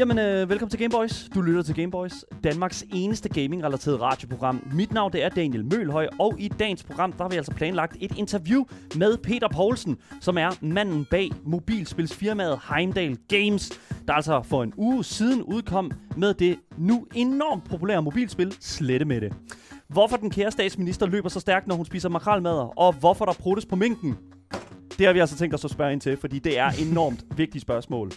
Jamen, øh, velkommen til Gameboys. Du lytter til Gameboys, Danmarks eneste gaming-relateret radioprogram. Mit navn det er Daniel Mølhøj, og i dagens program der har vi altså planlagt et interview med Peter Poulsen, som er manden bag mobilspilsfirmaet Heimdall Games, der altså for en uge siden udkom med det nu enormt populære mobilspil Slette med det. Hvorfor den kære statsminister løber så stærkt, når hun spiser makralmadder, og hvorfor der pruttes på minken? Det har vi altså tænkt os at spørge ind til, fordi det er enormt vigtigt spørgsmål.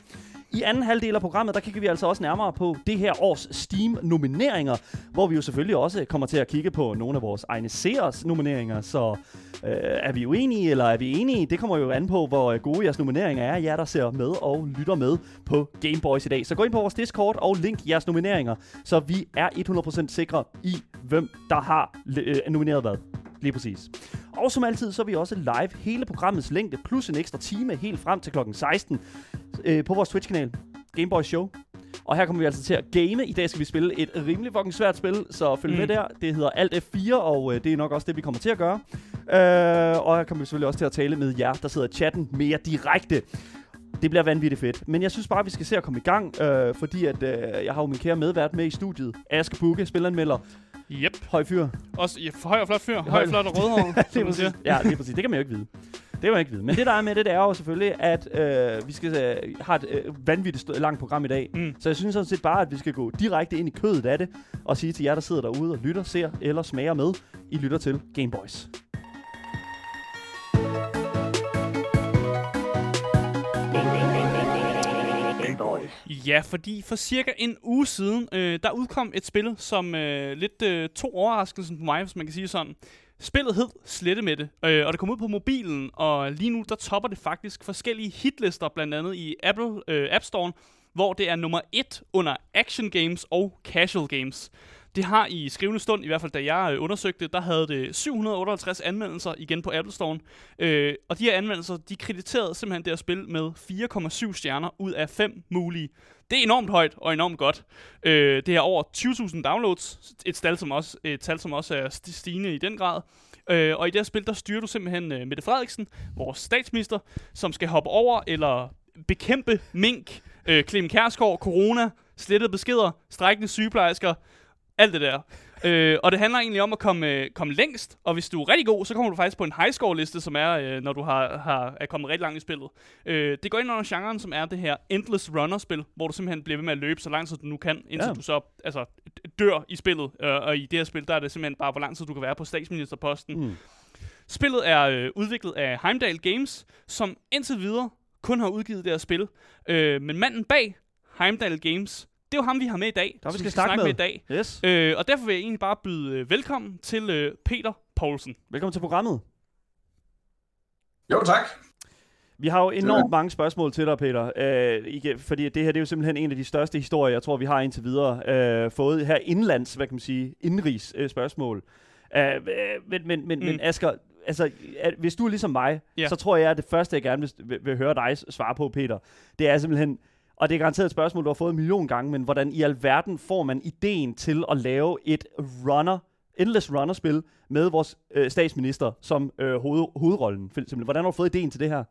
I anden halvdel af programmet, der kigger vi altså også nærmere på det her års Steam-nomineringer, hvor vi jo selvfølgelig også kommer til at kigge på nogle af vores egne seers nomineringer. Så øh, er vi uenige, eller er vi enige? Det kommer jo an på, hvor øh, gode jeres nomineringer er, jer der ser med og lytter med på Gameboys i dag. Så gå ind på vores Discord og link jeres nomineringer, så vi er 100% sikre i, hvem der har øh, nomineret hvad. Lige præcis. Og som altid, så er vi også live hele programmets længde, plus en ekstra time helt frem til klokken 16 øh, på vores Twitch-kanal, Gameboy Show. Og her kommer vi altså til at game. I dag skal vi spille et rimelig fucking svært spil, så følg mm. med der. Det hedder Alt F4, og øh, det er nok også det, vi kommer til at gøre. Øh, og her kommer vi selvfølgelig også til at tale med jer, der sidder i chatten mere direkte. Det bliver vanvittigt fedt. Men jeg synes bare, at vi skal se at komme i gang, øh, fordi at, øh, jeg har jo min kære medvært med i studiet. Aske Bukke, spilleranmelder. Yep. Høj fyr. Også ja, høj og flot fyr. Høj, flot og rødhåret, det er præcis. Ja, det er præcis. Det kan man jo ikke vide. Det kan man ikke vide. Men det, der er med det, det er jo selvfølgelig, at øh, vi skal øh, have et øh, vanvittigt langt program i dag. Mm. Så jeg synes sådan set bare, at vi skal gå direkte ind i kødet af det, og sige til jer, der sidder derude og lytter, ser eller smager med, I lytter til Gameboys. Ja, fordi for cirka en uge siden, øh, der udkom et spil, som øh, lidt øh, to overraskelsen på mig, hvis man kan sige sådan. Spillet hed Slette med det, øh, og det kom ud på mobilen, og lige nu der topper det faktisk forskellige hitlister, blandt andet i Apple øh, App Store, hvor det er nummer 1 under Action Games og Casual Games. Det har i skrivende stund, i hvert fald da jeg øh, undersøgte, der havde det 758 anmeldelser igen på Apple Store. Øh, og de her anmeldelser, de krediterede simpelthen det her spil med 4,7 stjerner ud af 5 mulige. Det er enormt højt og enormt godt. Øh, det er over 20.000 downloads, et tal, som også, et tal, som også er stigende i den grad. Øh, og i det her spil, der styrer du simpelthen øh, Mette Frederiksen, vores statsminister, som skal hoppe over eller bekæmpe mink, øh, Clem Kærsgaard, corona, slettede beskeder, strækkende sygeplejersker, alt det der. Øh, og det handler egentlig om at komme, øh, komme længst, og hvis du er rigtig god, så kommer du faktisk på en high score liste, som er, øh, når du har, har, er kommet rigtig langt i spillet. Øh, det går ind under genren, som er det her Endless Runner-spil, hvor du simpelthen bliver ved med at løbe så lang tid du nu kan, indtil Ja. ja. du så altså, dør i spillet. Øh, og i det her spil, der er det simpelthen bare, hvor lang tid du kan være på statsministerposten. Mm. Spillet er øh, udviklet af Heimdall Games, som indtil videre kun har udgivet det her spil. Øh, men manden bag Heimdall Games, det er jo ham, vi har med i dag. Der vi skal snakke med. med i dag. Yes. Øh, og derfor vil jeg egentlig bare byde øh, velkommen til øh, Peter Poulsen. Velkommen til programmet. Jo, tak. Vi har jo enormt mange spørgsmål til dig, Peter. Øh, ikke, fordi det her det er jo simpelthen en af de største historier, jeg tror, vi har indtil videre øh, fået her indlands, hvad kan man sige, indrigs øh, spørgsmål. Øh, men, men, men, mm. men. Asger, altså, at, hvis du er ligesom mig, Ja. så tror jeg, at det første, jeg gerne vil, vil, vil høre dig svare på, Peter, det er simpelthen, og det er garanteret et spørgsmål, du har fået en million gange, men hvordan i alverden får man ideen til at lave et runner, endless runner-spil med vores øh, statsminister som øh, hoved, hovedrollen? Simpelthen. Hvordan har du fået ideen til det her?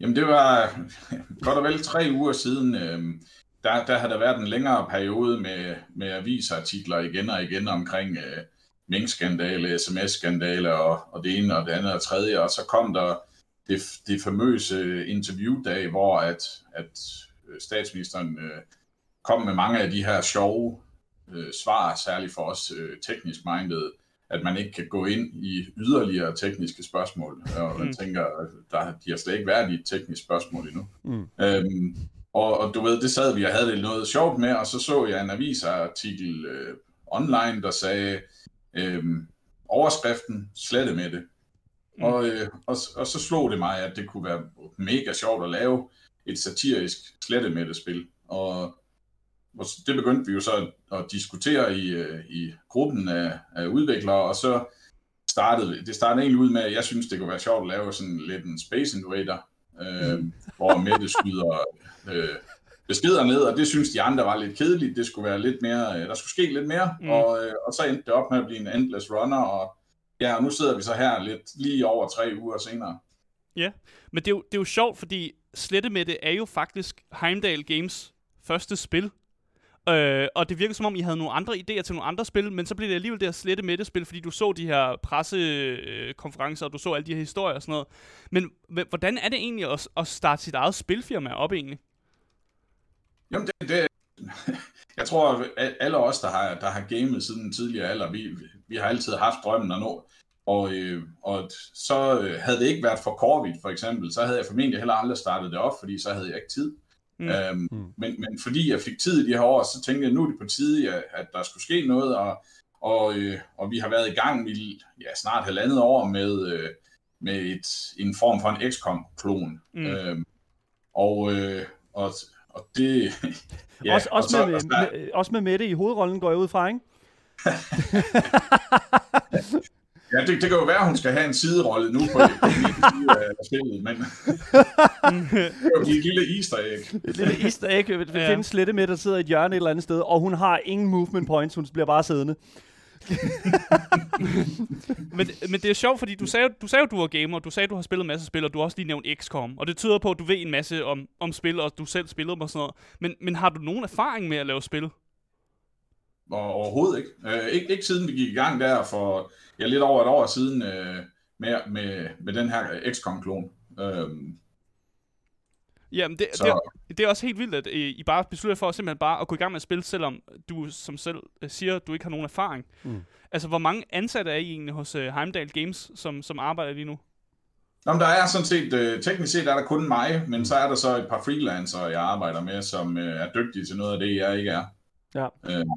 Jamen, det var godt og vel tre uger siden. øh, Der, der havde der været en længere periode med, med avisartikler igen og igen omkring øh, minkskandale, sms-skandale og, og det ene og det andet og tredje. Og så kom der det, det famøse interviewdag, hvor at, at statsministeren øh, kom med mange af de her sjove øh, svar, særligt for os øh, teknisk minded, at man ikke kan gå ind i yderligere tekniske spørgsmål. Og man Mm. tænker, der, de har slet ikke været i et teknisk spørgsmål endnu. Mm. Øhm, og, og du ved, det sad vi og havde det noget sjovt med, og så så jeg en avisartikel øh, online, der sagde, øhm, overskriften, slette med det. Mm. Og, øh, og, og så slog det mig, at det kunne være mega sjovt at lave et satirisk slette med det spil. Og, og det begyndte vi jo så at, at diskutere i, øh, i gruppen af, af udviklere, og så startede det startede egentlig ud med, at jeg synes, det kunne være sjovt at lave sådan lidt en Space Invader, øh, hvor Mette skyder øh, beskeder ned, og det synes de andre var lidt kedeligt. Det skulle være lidt mere, øh, der skulle ske lidt mere, Mm. mm. og, og så endte det op med at blive en endless runner, og Ja, og nu sidder vi så her lidt lige over tre uger senere. Ja, men det er jo, det er jo sjovt, fordi Slette med det er jo faktisk Heimdall Games første spil. Øh, og det virker som om, I havde nogle andre idéer til nogle andre spil, men så blev det alligevel det her Slette med det spil, fordi du så de her pressekonferencer, og du så alle de her historier og sådan noget. Men hvordan er det egentlig at, at starte sit eget spilfirma op egentlig? Jamen, det, det, jeg tror, at alle os, der har, der har gamet siden den tidligere alder, vi, vi har altid haft drømmen at nå. Og, øh, og så øh, havde det ikke været for Corvid, for eksempel, så havde jeg formentlig heller aldrig startet det op, fordi så havde jeg ikke tid. Mm. Øhm, mm. Men, men fordi jeg fik tid i de her år, så tænkte jeg, nu er det på tide, at, at der skulle ske noget, og, og, øh, og vi har været i gang i ja, snart halvandet år med, øh, med et, en form for en XCOM-klon. Mm. Øhm, og, øh, og, og det... Ja, også, og også, så- med, og så- med, også med Mette i hovedrollen, går jeg ud fra, ikke? Ja, det, det kan jo være, at hun skal have en siderolle nu på af spillet, men det er jo et lille easter egg. Et lille easter egg. Vi Ja. ja. findes slette med, der sidder i et hjørne et eller andet sted, og hun har ingen movement points, hun bliver bare siddende. Men, men det er sjovt, fordi du sagde, du sagde, at du var gamer, du sagde, at du har spillet en masse spil, og du har også lige nævnt XCOM. Og det tyder på, at du ved en masse om, om spil, og du selv spillede dem og sådan noget. Men, men har du nogen erfaring med at lave spil? Overhovedet ikke. Øh, ikke. Ikke siden vi gik i gang der for ja, lidt over et år siden øh, med, med, med den her XCOM-klon. Øhm, Jamen, det, Så- det, er, det er også helt vildt, at I I bare beslutter for simpelthen bare at gå i gang med at spille, selvom du som selv øh, siger, at du ikke har nogen erfaring. Mm. Altså, hvor mange ansatte er I egentlig hos uh, Heimdall Games, som, som arbejder lige nu? Nå, men der er sådan set, øh, teknisk set er der kun mig, men så er der så et par freelancere, jeg arbejder med, som øh, er dygtige til noget af det, jeg ikke er. Ja. Øhm,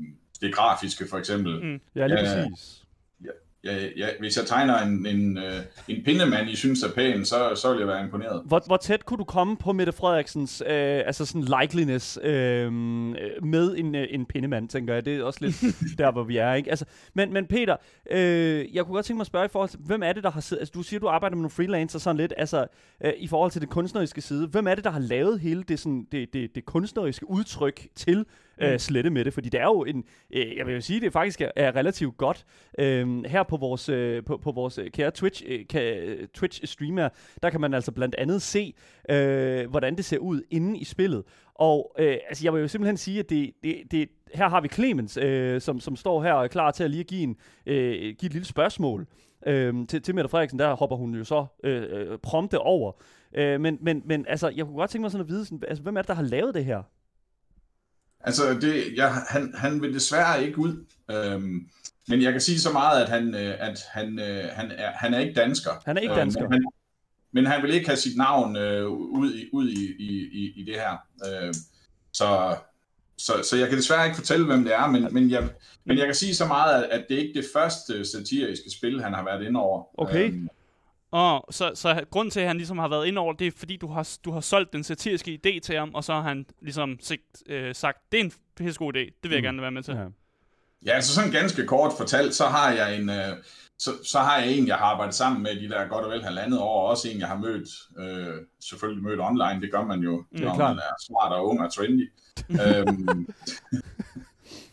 det grafiske for eksempel. Mm. Ja, lige ja. præcis. Ja, ja, hvis jeg tegner en, en, øh, en pindemand, I synes er pæn, så, så vil jeg være imponeret. Hvor, hvor tæt kunne du komme på Mette Frederiksens øh, altså sådan likeliness øh, med en, øh, en pindemand, tænker jeg. Det er også lidt der, hvor vi er, ikke? Altså, men, men Peter, øh, jeg kunne godt tænke mig at spørge i forhold til, hvem er det, der har siddet... Altså, du siger, du arbejder med nogle freelancer sådan lidt, altså øh, i forhold til det kunstneriske side. Hvem er det, der har lavet hele det, sådan, det, det, det kunstneriske udtryk til Mm. øh, slette med det? Fordi det er jo en... Øh, jeg vil jo sige, det faktisk er, er relativt godt. Øh, her på vores, øh, på, på vores øh, kære Twitch, øh, kan, Twitch streamer, der kan man altså blandt andet se, øh, hvordan det ser ud inde i spillet. Og øh, altså, jeg vil jo simpelthen sige, at det, det, det, her har vi Clemens, øh, som, som står her og er klar til at lige give, en, øh, give et lille spørgsmål. Øh, til, til Mette Frederiksen, der hopper hun jo så øh, øh, prompte over. Øh, men, men, men altså, jeg kunne godt tænke mig sådan at vide, sådan, altså, hvem er det, der har lavet det her? Altså, det, jeg, han, han vil desværre ikke ud. Øhm, men jeg kan sige så meget, at han, øh, at han, øh, han, er, han er ikke dansker. Han er ikke Øh, dansker. men, han, men han vil ikke have sit navn øh, ud, i, ud i, i, i, det her. Øh, så, så, så jeg kan desværre ikke fortælle, hvem det er, men, men, jeg, men jeg kan sige så meget, at, at det er ikke det første satiriske spil, han har været inde over. Okay. Øhm, Og så, så grunden til, at han ligesom har været ind over, det er fordi, du har, du har solgt den satiriske idé til ham, og så har han ligesom sigt, øh, sagt, det er en pissegod idé, det vil jeg Mm. gerne være med til. Ja. Ja, altså sådan ganske kort fortalt, så har jeg en, øh, så, så har jeg en, jeg har arbejdet sammen med de der godt og vel halvandet år, og også en, jeg har mødt, øh, selvfølgelig mødt online, det gør man jo, Mm, når man er smart og ung og trendy. øhm,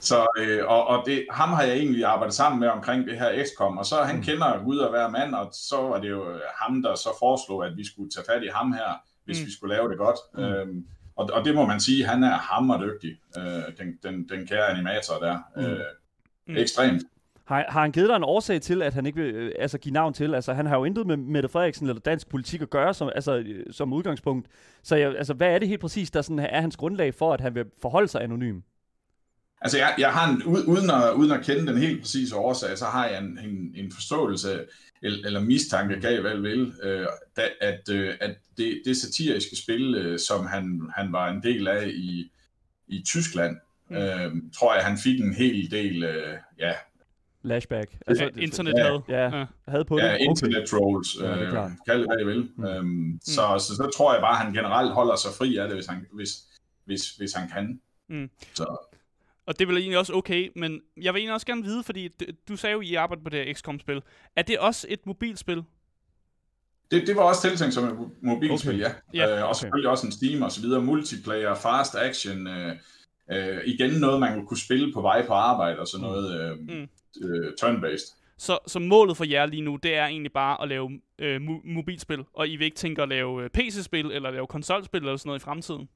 så, øh, og, og det, ham har jeg egentlig arbejdet sammen med omkring det her XCOM, og så han Mm. kender Gud og hver mand, og så var det jo øh, ham, der så foreslog, at vi skulle tage fat i ham her, hvis Mm. vi skulle lave det godt. Mm. Øhm, og, og det må man sige, han er hammerdygtig, øh, den, den, den kære animator der. Mm. Øh, Mm. Ekstremt. Har, har han givet dig en årsag til, at han ikke vil øh, altså, give navn til? Altså, han har jo intet med Mette Frederiksen eller dansk politik at gøre som, altså, øh, som udgangspunkt. Så jeg, altså, hvad er det helt præcis, der sådan, er hans grundlag for, at han vil forholde sig anonym? Altså, jeg, jeg har en, uden, at, uden at kende den helt præcise årsag, så har jeg en, en, en forståelse, eller, eller mistanke, kan jeg vel vil, øh, at, øh, at det, det satiriske spil, øh, som han, han var en del af i, i Tyskland, Mm. øh, tror jeg, han fik en hel del, øh, ja, Lashback. Altså, det- internet ja, havde. Ja, Ja. havde på det. ja internet trolls, Ja, det er øh, klart. kald det hvad I vil. Mm. Mm. Øhm, så, så, så tror jeg bare, at han generelt holder sig fri af det, hvis han, hvis, hvis, hvis han kan. Mm. Så, Og det er vel egentlig også okay, men jeg vil egentlig også gerne vide, fordi du sagde jo, I arbejder på det her XCOM-spil. Er det også et mobilspil? Det, det var også tiltænkt som et mo- mobilspil, Okay. ja. Ja, øh, og okay. selvfølgelig også en Steam og så videre. Multiplayer, fast action. Øh, øh, igen noget, man kunne spille på vej på arbejde og sådan noget. Øh, Mm. øh, turn-based. Så, så målet for jer lige nu, det er egentlig bare at lave øh, mo- mobilspil, og I vil ikke tænke at lave øh, PC-spil, eller lave konsolspil, eller sådan noget i fremtiden?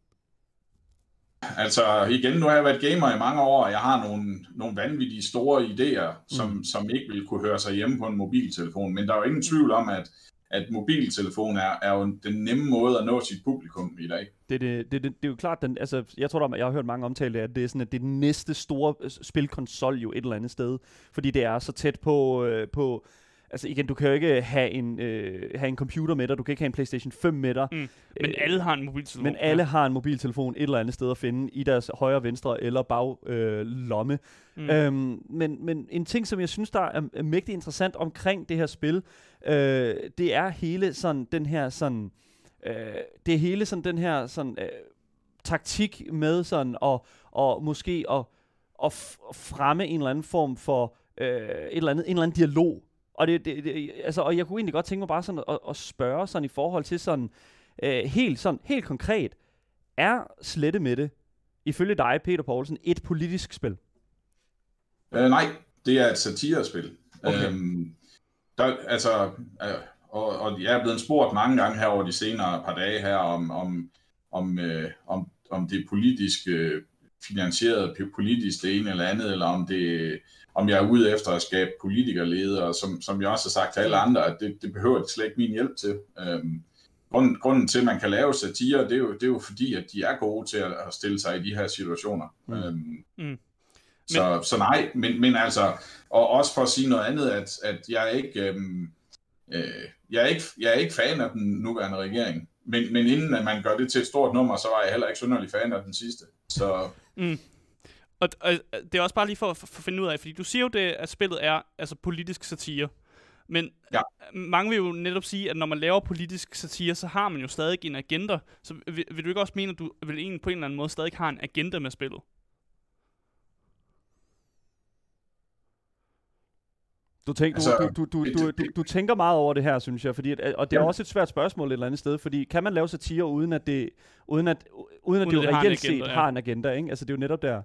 Altså igen, nu har jeg været gamer i mange år, og jeg har nogle, nogle vanvittige store idéer, som, mm. som ikke vil kunne høre sig hjemme på en mobiltelefon. Men der er jo ingen tvivl om, at, at mobiltelefon er, er jo den nemme måde at nå sit publikum i dag. Det, det, det, det, det er jo klart, den, altså, jeg tror, der, jeg har hørt mange omtale af, at det er sådan, at det er næste store øh, spilkonsol jo et eller andet sted, fordi det er så tæt på, øh, på altså igen, du kan jo ikke have en, øh, have en computer med dig, du kan ikke have en PlayStation 5 med dig. Mm. Men Øh, alle har en mobiltelefon. Men alle har en mobiltelefon et eller andet sted at finde i deres højre, venstre eller bag øh, lomme. Mm. Øhm, men, men en ting, som jeg synes, der er, er mægtig interessant omkring det her spil, øh, det er hele sådan den her sådan, øh, det er hele sådan den her sådan øh, taktik med sådan og og måske at, at fremme en eller anden form for øh, et eller andet, en eller anden dialog. Og, det, det, det, altså, og jeg kunne egentlig godt tænke mig bare sådan at, at spørge sådan i forhold til sådan, øh, helt, sådan, helt konkret, er Slette med det, ifølge dig, Peter Poulsen, et politisk spil? Øh, nej, det er et satirespil. Okay. Øhm, der, altså, øh, og, og jeg er blevet spurgt mange gange her over de senere par dage her, om, om, om, øh, om, om det er politisk øh, finansieret, politisk det ene eller andet, eller om det om jeg er ude efter at skabe politikerledere, som, som jeg også har sagt til alle andre, at det, det behøver det slet ikke min hjælp til. Øhm, grunden, grunden til, at man kan lave satire, det er jo, det er jo fordi, at de er gode til at, at stille sig i de her situationer. Mm. Øhm, Mm. så, så nej, men, men altså, og også for at sige noget andet, at, at jeg er ikke, øhm, øh, jeg er ikke, jeg er ikke fan af den nuværende regering. Men, men inden at man gør det til et stort nummer, så var jeg heller ikke synderlig fan af den sidste. Så Mm. Og, og det er også bare lige for at finde ud af, fordi du siger jo det, at spillet er altså politisk satire. Men Ja. mange vil jo netop sige, at når man laver politisk satire, så har man jo stadig en agenda. Så vil, vil du ikke også mene, at du vil egentlig på en eller anden måde stadig har en agenda med spillet? Du, tænk, Altså, du, du, du, du, du, du tænker meget over det her, synes jeg, fordi at, og det er Ja. også et svært spørgsmål et eller andet sted, fordi kan man lave satire uden at det uden at uden at Uden det jo det har en reelt agenda, set ja. har en agenda, ikke? Altså det er jo netop der.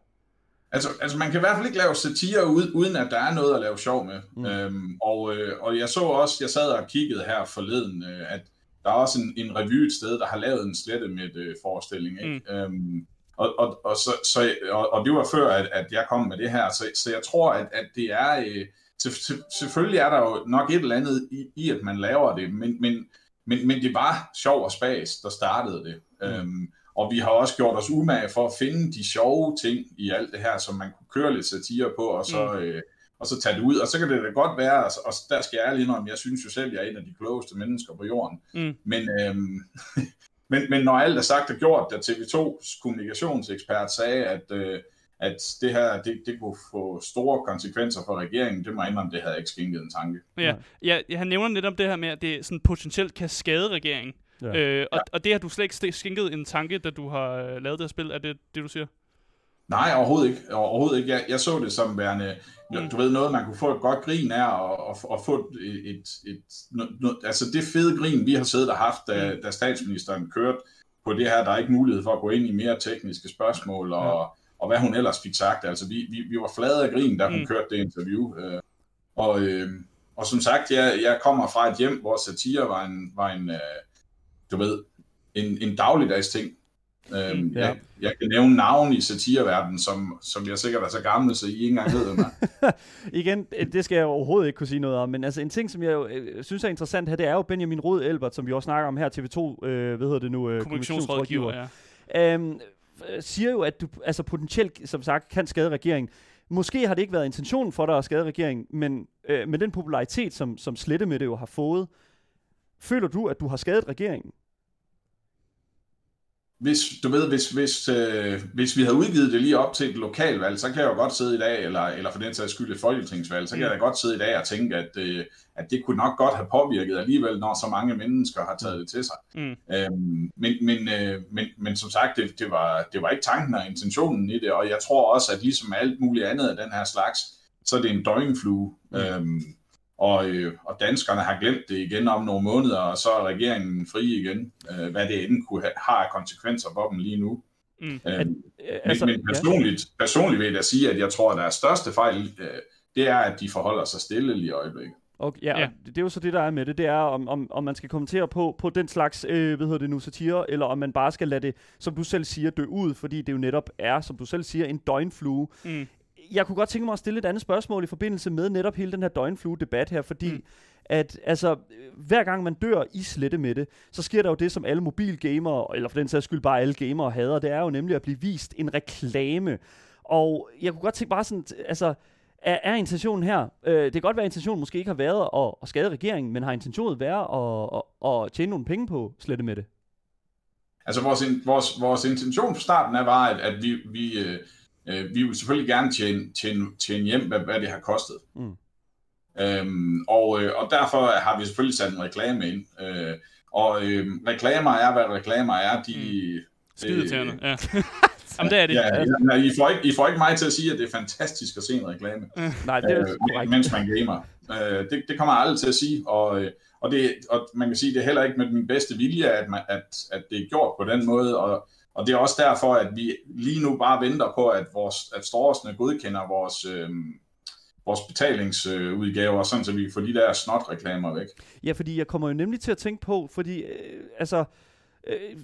Altså, altså man kan i hvert fald ikke lave satire ud, uden at der er noget at lave sjov med. Mm. Øhm, og, øh, og jeg så også, jeg sad og kiggede her forleden, øh, at der er også en, en revy et sted, der har lavet en slette med øh, forestilling. Ikke? Mm. Øhm, og, og, og, så, så, og, og det var før, at, at jeg kom med det her, så, så jeg tror, at, at det er... Øh, til, til, selvfølgelig er der jo nok et eller andet i, i at man laver det, men, men, men, men det var sjov og spas, der startede det. Mm. Øhm, og vi har også gjort os umage for at finde de sjove ting i alt det her, som man kunne køre lidt satire på, og så, mm. øh, og så tage det ud. Og så kan det da godt være, og, og der skal jeg ærlig indrømme, jeg synes jo selv, jeg er en af de klogeste mennesker på jorden. Mm. Men, øhm, men, men når alt er sagt og gjort, da TV2's kommunikationsekspert sagde, at, øh, at det her det, det kunne få store konsekvenser for regeringen, det må jeg indrømme, det havde jeg ikke skænket en tanke. Ja, ja, han nævner netop det her med, at det sådan potentielt kan skade regeringen. Ja. Øh, og, og det har du slet ikke skænket en tanke, da du har øh, lavet det her spil. Er det det, du siger? Nej, overhovedet ikke. Overhovedet ikke. Jeg, jeg så det som værende, Mm. du ved, noget, man kunne få et godt grin af, og, og, og få et, et, et no, no, altså det fede grin, vi har siddet og haft, da, Mm. da statsministeren kørte på det her, der er ikke mulighed for at gå ind i mere tekniske spørgsmål, og, og hvad hun ellers fik sagt. Altså, vi, vi, vi var flade af grin, da hun mm. kørte det interview. Øh, og, øh, og som sagt, jeg, jeg kommer fra et hjem, hvor satire var en, var en øh, du ved, en, en dagligdags ting. Øhm, ja. jeg, jeg kan nævne navn i satireverdenen, som, som jeg sikkert er så gammel, så I ikke engang ved, er. Igen, øh, det skal jeg overhovedet ikke kunne sige noget om, men altså en ting, som jeg øh, synes er interessant her, det er jo Benjamin Rod Elbert, som vi også snakker om her, TV2, øh, hvad hedder det nu? Øh, Kommunikationsrådgiver, ja. øhm, øh, siger jo, at du altså potentielt, som sagt, kan skade regeringen. Måske har det ikke været intentionen for dig at skade regeringen, men øh, med den popularitet, som, som Slette med det jo har fået, føler du, at du har skadet regeringen? Hvis, du ved, hvis, hvis, øh, hvis vi havde udgivet det lige op til et lokalvalg, så kan jeg jo godt sidde i dag, eller, eller for den sags skyld et folketingsvalg, så kan jeg da godt sidde i dag og tænke, at, øh, at det kunne nok godt have påvirket alligevel, når så mange mennesker har taget det til sig. Mm. Øhm, men, men, øh, men, men som sagt, det, det, var, det var ikke tanken og intentionen i det, og jeg tror også, at ligesom alt muligt andet af den her slags, så er det en døgnflue. Mm. Øhm, og, øh, og danskerne har glemt det igen om nogle måneder, og så er regeringen fri igen, øh, hvad det end kunne have, har af konsekvenser for dem lige nu. Mm. Øh, altså, men, men personligt, personligt vil jeg da sige, at jeg tror, at der er største fejl, øh, det er, at de forholder sig stille lige i øjeblikket. Okay, ja, Ja. ja. Det, det er jo så det, der er med det. Det er, om, om, om man skal kommentere på, på den slags, øh, hvad hedder det nu, satire, eller om man bare skal lade det, som du selv siger, dø ud, fordi det jo netop er, som du selv siger, en døgnflue. Mm. Jeg kunne godt tænke mig at stille et andet spørgsmål i forbindelse med netop hele den her døgnflue-debat her, fordi Mm. at altså, øh, hver gang man dør i slette med det, så sker der jo det, som alle mobilgamere, eller for den sags skyld bare alle gamere hader, det er jo nemlig at blive vist en reklame. Og jeg kunne godt tænke bare sådan, altså, er, er intentionen her, øh, det kan godt være, at intentionen måske ikke har været at, at skade regeringen, men har intentionen været at, at, at tjene nogle penge på slette med det? Altså vores, vores, vores intention fra starten er var, at, at vi, vi, øh, øh, vi vil selvfølgelig gerne tjene, tjene, tjene hjem, hvad, hvad det har kostet. Mm. Øhm, og, øh, og derfor har vi selvfølgelig sat en reklame ind. Øh, og øh, reklamer er, hvad reklamer er. De, mm. Skidetærende, ja. Jamen, det er det. Ja, ja, I, får ikke, I får ikke mig til at sige, at det er fantastisk at se en reklame, Nej, det er øh, mens man gamer. Øh, det, det kommer jeg aldrig til at sige, og, øh, og, det, og man kan sige, det er heller ikke med min bedste vilje, at, man, at, at det er gjort på den måde, og, og det er også derfor, at vi lige nu bare venter på, at, vores, at storesne godkender vores, øh, vores betalingsudgaver, sådan så vi kan få de der snot-reklamer væk. Ja, fordi jeg kommer jo nemlig til at tænke på, fordi, øh, altså, øh,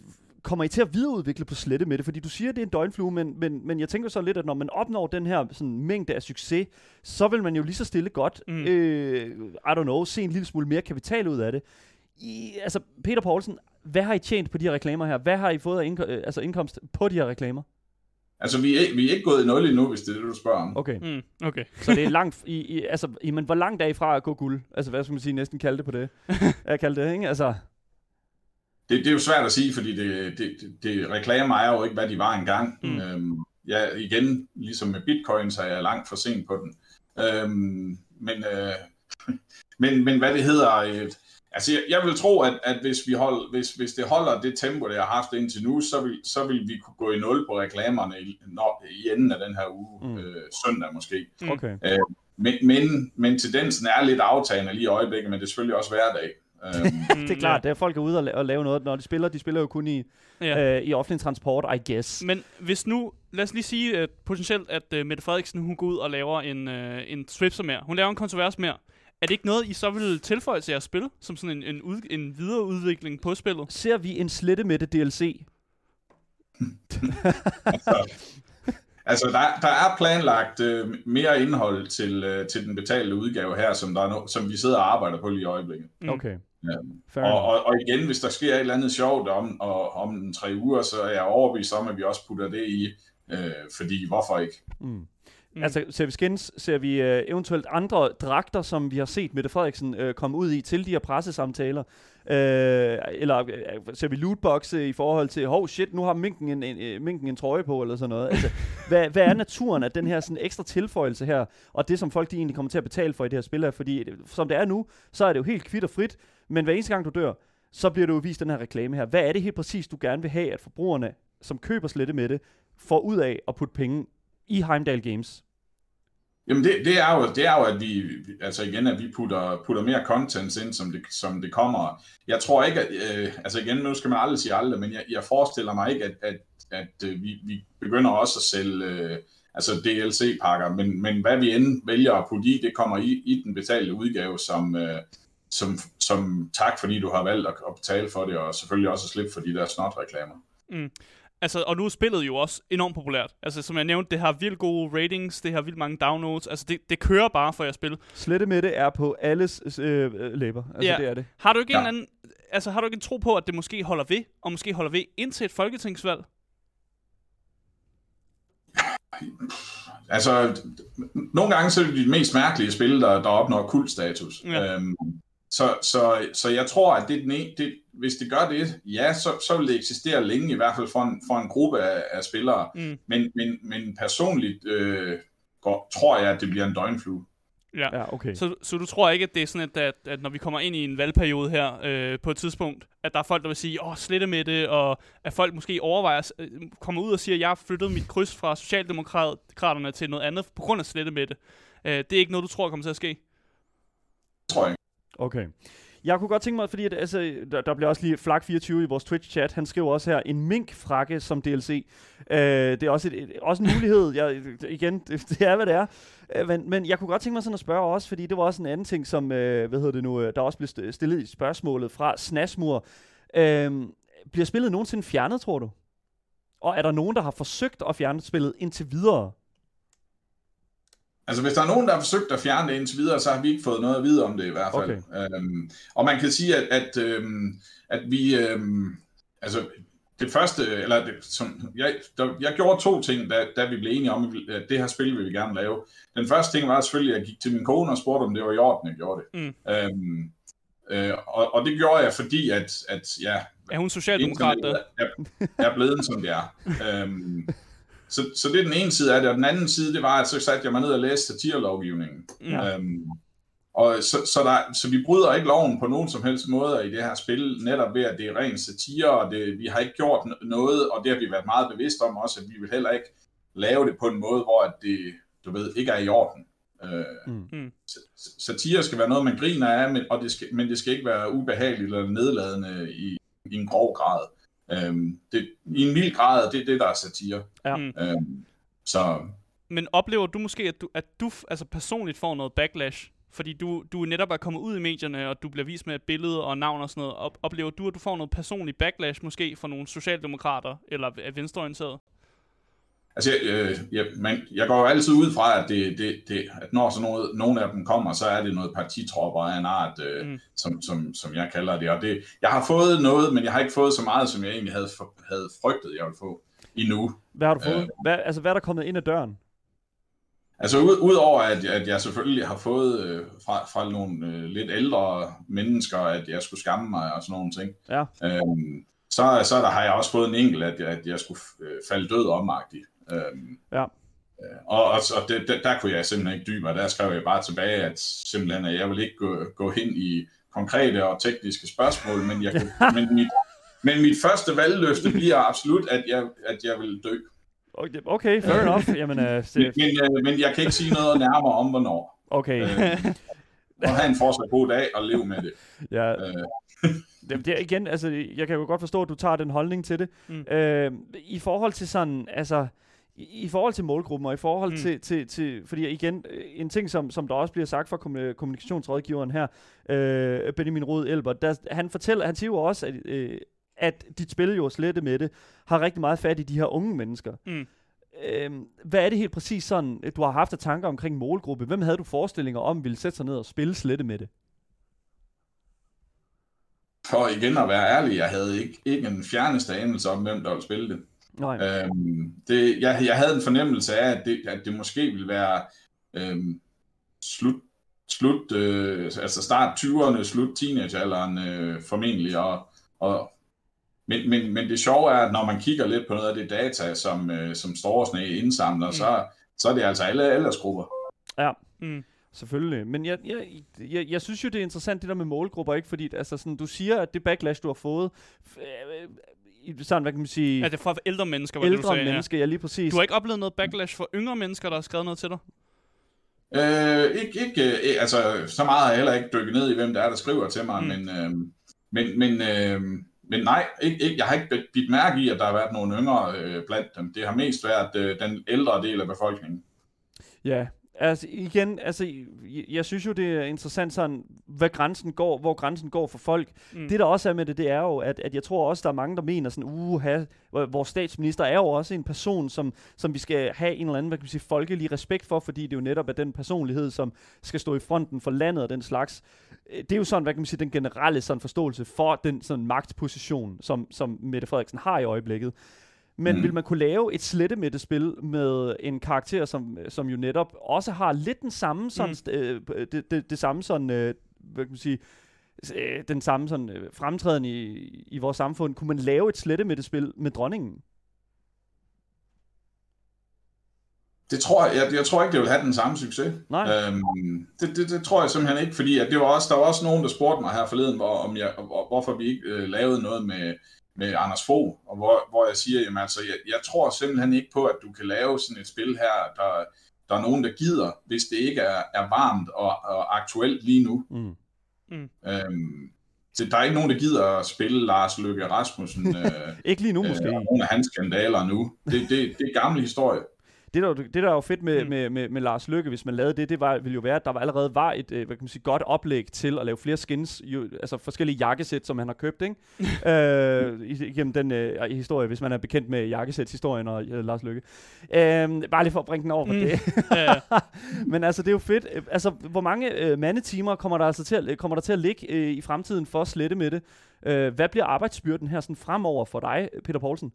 kommer I til at videreudvikle på slette med det? Fordi du siger, at det er en døgnflue, men, men, men jeg tænker så lidt, at når man opnår den her sådan, mængde af succes, så vil man jo lige så stille godt, mm. øh, I don't know, se en lille smule mere kapital ud af det. I, altså, Peter Poulsen, hvad har I tjent på de her reklamer her? Hvad har I fået af indko- øh, altså indkomst på de her reklamer? Altså, vi er, vi er ikke gået i nul endnu, hvis det er det, du spørger om. Okay, Mm, okay. så det er langt, i, i, altså, I, men hvor langt er I fra at gå guld? Altså, hvad skal man sige, næsten kalde det på det? Jeg kalde det, ikke? Altså, Det, det er jo svært at sige, fordi det, det, det, det reklamer er jo ikke, hvad de var engang. Mm. Øhm, ja, igen, ligesom med bitcoin, så er jeg langt for sent på den. Øhm, men, øh, men, men hvad det hedder... Øh, altså, jeg, jeg vil tro, at, at hvis, vi hold, hvis, hvis det holder det tempo, det har haft indtil nu, så vil, så vil vi kunne gå i nul på reklamerne i, når, i enden af den her uge. Mm. Øh, søndag måske. Mm. okay. Men, men, men tendensen er lidt aftagende lige i øjeblikket, men det er selvfølgelig også hverdag. Øhm, Det er klart, det er folk er ude og, la- og lave noget, når de spiller. De spiller jo kun i, Ja. øh, i offentlig transport, I guess. Men hvis nu, lad os lige sige at potentielt, at uh, Mette Frederiksen hun går ud og laver en, uh, en swipser mere. Hun laver en kontrovers mere. Er det ikke noget, I så vil tilføje til jeres spil? Som sådan en, en, ud, en videreudvikling på spillet? Ser vi en slette med det DLC? altså, altså der, der er planlagt øh, mere indhold til, øh, til den betalte udgave her, som, der er no, som vi sidder og arbejder på lige i øjeblikket. Mm. Okay. Ja. Og, og, og igen, hvis der sker et eller andet sjovt om, og, om en tre uger, så er jeg overbevist om, at vi også putter det i, øh, fordi hvorfor ikke? Mm. Mm. Altså, ser vi skins, ser vi øh, eventuelt andre dragter, som vi har set Mette Frederiksen øh, komme ud i til de her pressesamtaler? Øh, eller øh, øh ser vi lootboxe i forhold til, hov shit, nu har minken en, en, en, minken en trøje på, eller sådan noget. Altså, hvad, hvad er naturen af den her sådan ekstra tilføjelse her, og det som folk de egentlig kommer til at betale for i det her spil her? Fordi øh, som det er nu, så er det jo helt kvitt og frit, men hver eneste gang du dør, så bliver du jo vist den her reklame her. Hvad er det helt præcis, du gerne vil have, at forbrugerne, som køber slette med det, får ud af at putte penge i Heimdall Games? Jamen det, det, er jo, det er jo, at vi, altså igen, at vi putter, putter mere content ind, som det, som det kommer. Jeg tror ikke, at, øh, altså igen, nu skal man aldrig sige aldrig, men jeg, jeg forestiller mig ikke, at, at, at øh, vi, vi begynder også at sælge øh, altså DLC-pakker, men, men hvad vi end vælger at putte i, det kommer i, i den betalte udgave, som, øh, som, som tak, fordi du har valgt at, at betale for det, og selvfølgelig også at slippe for de der snot-reklamer. Mm. Altså, og nu er spillet jo også enormt populært. Altså, som jeg nævnte, det har vildt gode ratings, det har vildt mange downloads. Altså, det, det kører bare for jeres spil. Slette med det er på alles øh, øh, læber. Altså, Ja. det er det. Har du ikke ja. en anden... Altså, har du ikke en tro på, at det måske holder ved, og måske holder ved indtil et folketingsvalg? Altså, nogle gange så er det de mest mærkelige spil, der, der opnår kultstatus. Ja. Øhm, så, så, så jeg tror, at det, den ene, det, hvis det gør det, ja, så, så vil det eksistere længe, i hvert fald for en, for en gruppe af, af spillere. Mm. Men, men, men personligt øh, går, tror jeg, at det bliver en døgnflue. Ja. Ja, okay. Så, så du tror ikke, at det er sådan, at, at, at når vi kommer ind i en valgperiode her øh, på et tidspunkt, at der er folk, der vil sige, åh, slette med det, og at folk måske overvejer, øh, kommer ud og siger, at jeg har flyttet mit kryds fra Socialdemokraterne til noget andet på grund af slette med det. Øh, det er ikke noget, du tror kommer til at ske? Tror jeg. Okay. Jeg kunne godt tænke mig, fordi at, altså, der, der bliver også lige Flak24 i vores Twitch-chat, han skriver også her, en mink-frakke som DLC. Øh, det er også, et, et, også en mulighed. Jeg, igen, det, det er, hvad det er. Øh, men, men jeg kunne godt tænke mig sådan at spørge også, fordi det var også en anden ting, som, øh, hvad hedder det nu, øh, der også blev stillet i spørgsmålet fra Snasmur. Øh, bliver spillet nogensinde fjernet, tror du? Og er der nogen, der har forsøgt at fjerne spillet indtil videre? Altså, hvis der er nogen, der har forsøgt at fjerne det indtil videre, så har vi ikke fået noget at vide om det i hvert fald. Okay. Øhm, og man kan sige, at, at, øhm, at vi... Øhm, altså, det første, eller det, som, jeg, der, jeg gjorde to ting, da, da vi blev enige om, at det her spil vil vi gerne lave. Den første ting var selvfølgelig, at jeg gik til min kone og spurgte, om det var i orden, jeg gjorde det. Mm. Øhm, øh, og, og det gjorde jeg, fordi at, at ja, Er hun socialdemokrat? er, er blevet, som det er. øhm, så, så det er den ene side af det, og den anden side, det var, at så satte jeg mig ned og læste satirelovgivningen. Ja. Øhm, og så, så, der, så vi bryder ikke loven på nogen som helst måde i det her spil, netop ved, at det er ren satire, og det, vi har ikke gjort noget, og det har vi været meget bevidste om også, at vi vil heller ikke lave det på en måde, hvor at det, du ved, ikke er i orden. Øh, Mm. Mm. Satire skal være noget, man griner af, men, og det skal, men det skal ikke være ubehageligt eller nedladende i, i en grov grad. Øhm, det, I en mild grad, det er det, der er satire. Ja. Mm. Øhm, så Men oplever du måske, at du, at du altså personligt får noget backlash? Fordi du, du netop er kommet ud i medierne, og du bliver vist med et billede og navn og sådan noget. Op, oplever du, at du får noget personligt backlash måske fra nogle socialdemokrater eller er venstreorienteret? Altså, jeg, øh, jeg, man, jeg går jo altid ud fra, at, det, det, det, at når sådan noget, nogle af dem kommer, så er det noget partitropper af en art, øh, Mm. som, som, som jeg kalder det. Og det. Jeg har fået noget, men jeg har ikke fået så meget, som jeg egentlig havde, havde frygtet, jeg ville få endnu. Hvad har du fået? Øh. Hvad, altså, hvad er der kommet ind ad døren? Altså ud, udover at, at jeg selvfølgelig har fået øh, fra, fra nogle øh, lidt ældre mennesker, at jeg skulle skamme mig og sådan nogle ting, Ja. øhm, så, så der har jeg også fået en enkelt, at, at jeg skulle øh, falde død omagtig. Øhm, Ja. øh, og og, og det, der, der kunne jeg simpelthen ikke dybe mig. Der skrev jeg bare tilbage, at simpelthen, at jeg vil ikke gå, gå hen i konkrete og tekniske spørgsmål, men, jeg kunne, men, mit, men mit første valgløfte bliver absolut, at jeg, at jeg vil dø. Okay, okay fair enough. Jamen, uh, Men, se, men, men jeg kan ikke sige noget nærmere om, hvornår. okay. Øh, og have en fortsat god dag og leve med det. Ja, Øh, det, det er igen, altså, jeg kan jo godt forstå, at du tager den holdning til det. Mm. Øh, I forhold til sådan, altså, i, i forhold til målgruppen, og i forhold Mm. til, til, til, fordi igen, øh, en ting, som, som der også bliver sagt fra kommu- kommunikationsrådgiveren her, øh, Benjamin Rod Elber, der, han fortæller, han siger jo også, at, øh, at dit spil jo slette med det, har rigtig meget fat i de her unge mennesker. Mm. Øhm, hvad er det helt præcis sådan, du har haft af tanker omkring målgruppe? Hvem havde du forestillinger om, ville sætte sig ned og spille slette med det? for igen at være ærlig, jeg havde ikke, ikke en fjerneste anelse om, hvem der ville spille det. Nej. Øhm, det jeg, jeg havde en fornemmelse af, at det, at det måske ville være øhm, slut, slut øh, altså start 20'erne, slut teenagealderen øh, formentlig. Og, og, men, men, men det sjove er, at når man kigger lidt på noget af det data, som, øh, som Storesnæ indsamler, Mm. så, så er det altså alle aldersgrupper. Mm. Selvfølgelig, men jeg, jeg, jeg, jeg synes jo, det er interessant det der med målgrupper, ikke? Fordi altså, sådan, du siger, at det backlash, du har fået, øh, sådan, hvad kan man sige, Er det fra ældre mennesker, hvad det, du ældre sagde? mennesker, ja lige præcis. Ja. Du har ikke oplevet noget backlash for yngre mennesker, der har skrevet noget til dig? Øh, ikke, ikke, øh, altså, så meget har jeg heller ikke dykket ned i, hvem der er, der skriver til mig, Mm. men, øh, men, men, øh, men nej, ikke, ikke, jeg har ikke bidt- bidt mærke i, at der har været nogle yngre øh, blandt dem. Det har mest været øh, den ældre del af befolkningen. Ja, altså igen, altså, jeg, jeg synes jo, det er interessant sådan, hvad grænsen går, hvor grænsen går for folk. Mm. Det der også er med det, det er jo, at, at jeg tror også, der er mange, der mener sådan, uha, vores statsminister er jo også en person, som, som vi skal have en eller anden, hvad kan man sige, folkelig respekt for, fordi det jo netop er den personlighed, som skal stå i fronten for landet og den slags. Øh, Det er jo sådan, hvad kan man sige, den generelle sådan forståelse for den sådan magtposition, som, som Mette Frederiksen har i øjeblikket. Men mm. Mhm. vil man kunne lave et slette med det spil med en karakter, som, som jo netop også har lidt den samme sådan, mm. øh, det, det, det samme sådan, øh, hvad kan man sige, øh, den samme sådan øh, fremtræden i, i vores samfund. Kunne man lave et slette med det spil med dronningen? Det tror jeg, jeg, jeg tror ikke, det vil have den samme succes. Nej. Øhm, det, det, det tror jeg simpelthen ikke, fordi at det var også, der var også nogen, der spurgte mig her forleden, hvor, om jeg, hvor, hvorfor vi ikke øh, lavede noget med, med Anders Fogh, og hvor, hvor jeg siger, jamen altså, jeg, jeg tror simpelthen ikke på, at du kan lave sådan et spil her, der, der er nogen, der gider, hvis det ikke er, er varmt og, og aktuelt lige nu. Mm. Øhm, så der er ikke nogen, der gider at spille Lars Løkke Rasmussen, øh, Ikke lige nu måske. øh, og nogle af hans skandaler nu. Det, det, det er gamle historie. Det der, det der er jo fedt med, Mm. med, med, med Lars Lykke, hvis man lavede det, det var, ville jo være, at der var allerede var et øh, hvad kan man sige, godt oplæg til at lave flere skins, jo, altså forskellige jakkesæt, som han har købt, ikke? øh, igennem den øh, historie, hvis man er bekendt med jakkesæts-historien og øh, Lars Lykke. Øh, bare lige for at bringe den over på Mm. det. Men altså, det er jo fedt. Øh, Altså, hvor mange øh, mandetimer kommer der altså til at, kommer der til at ligge øh, i fremtiden for at slette med det? Øh, hvad bliver arbejdsbyrden her sådan fremover for dig, Peter Poulsen?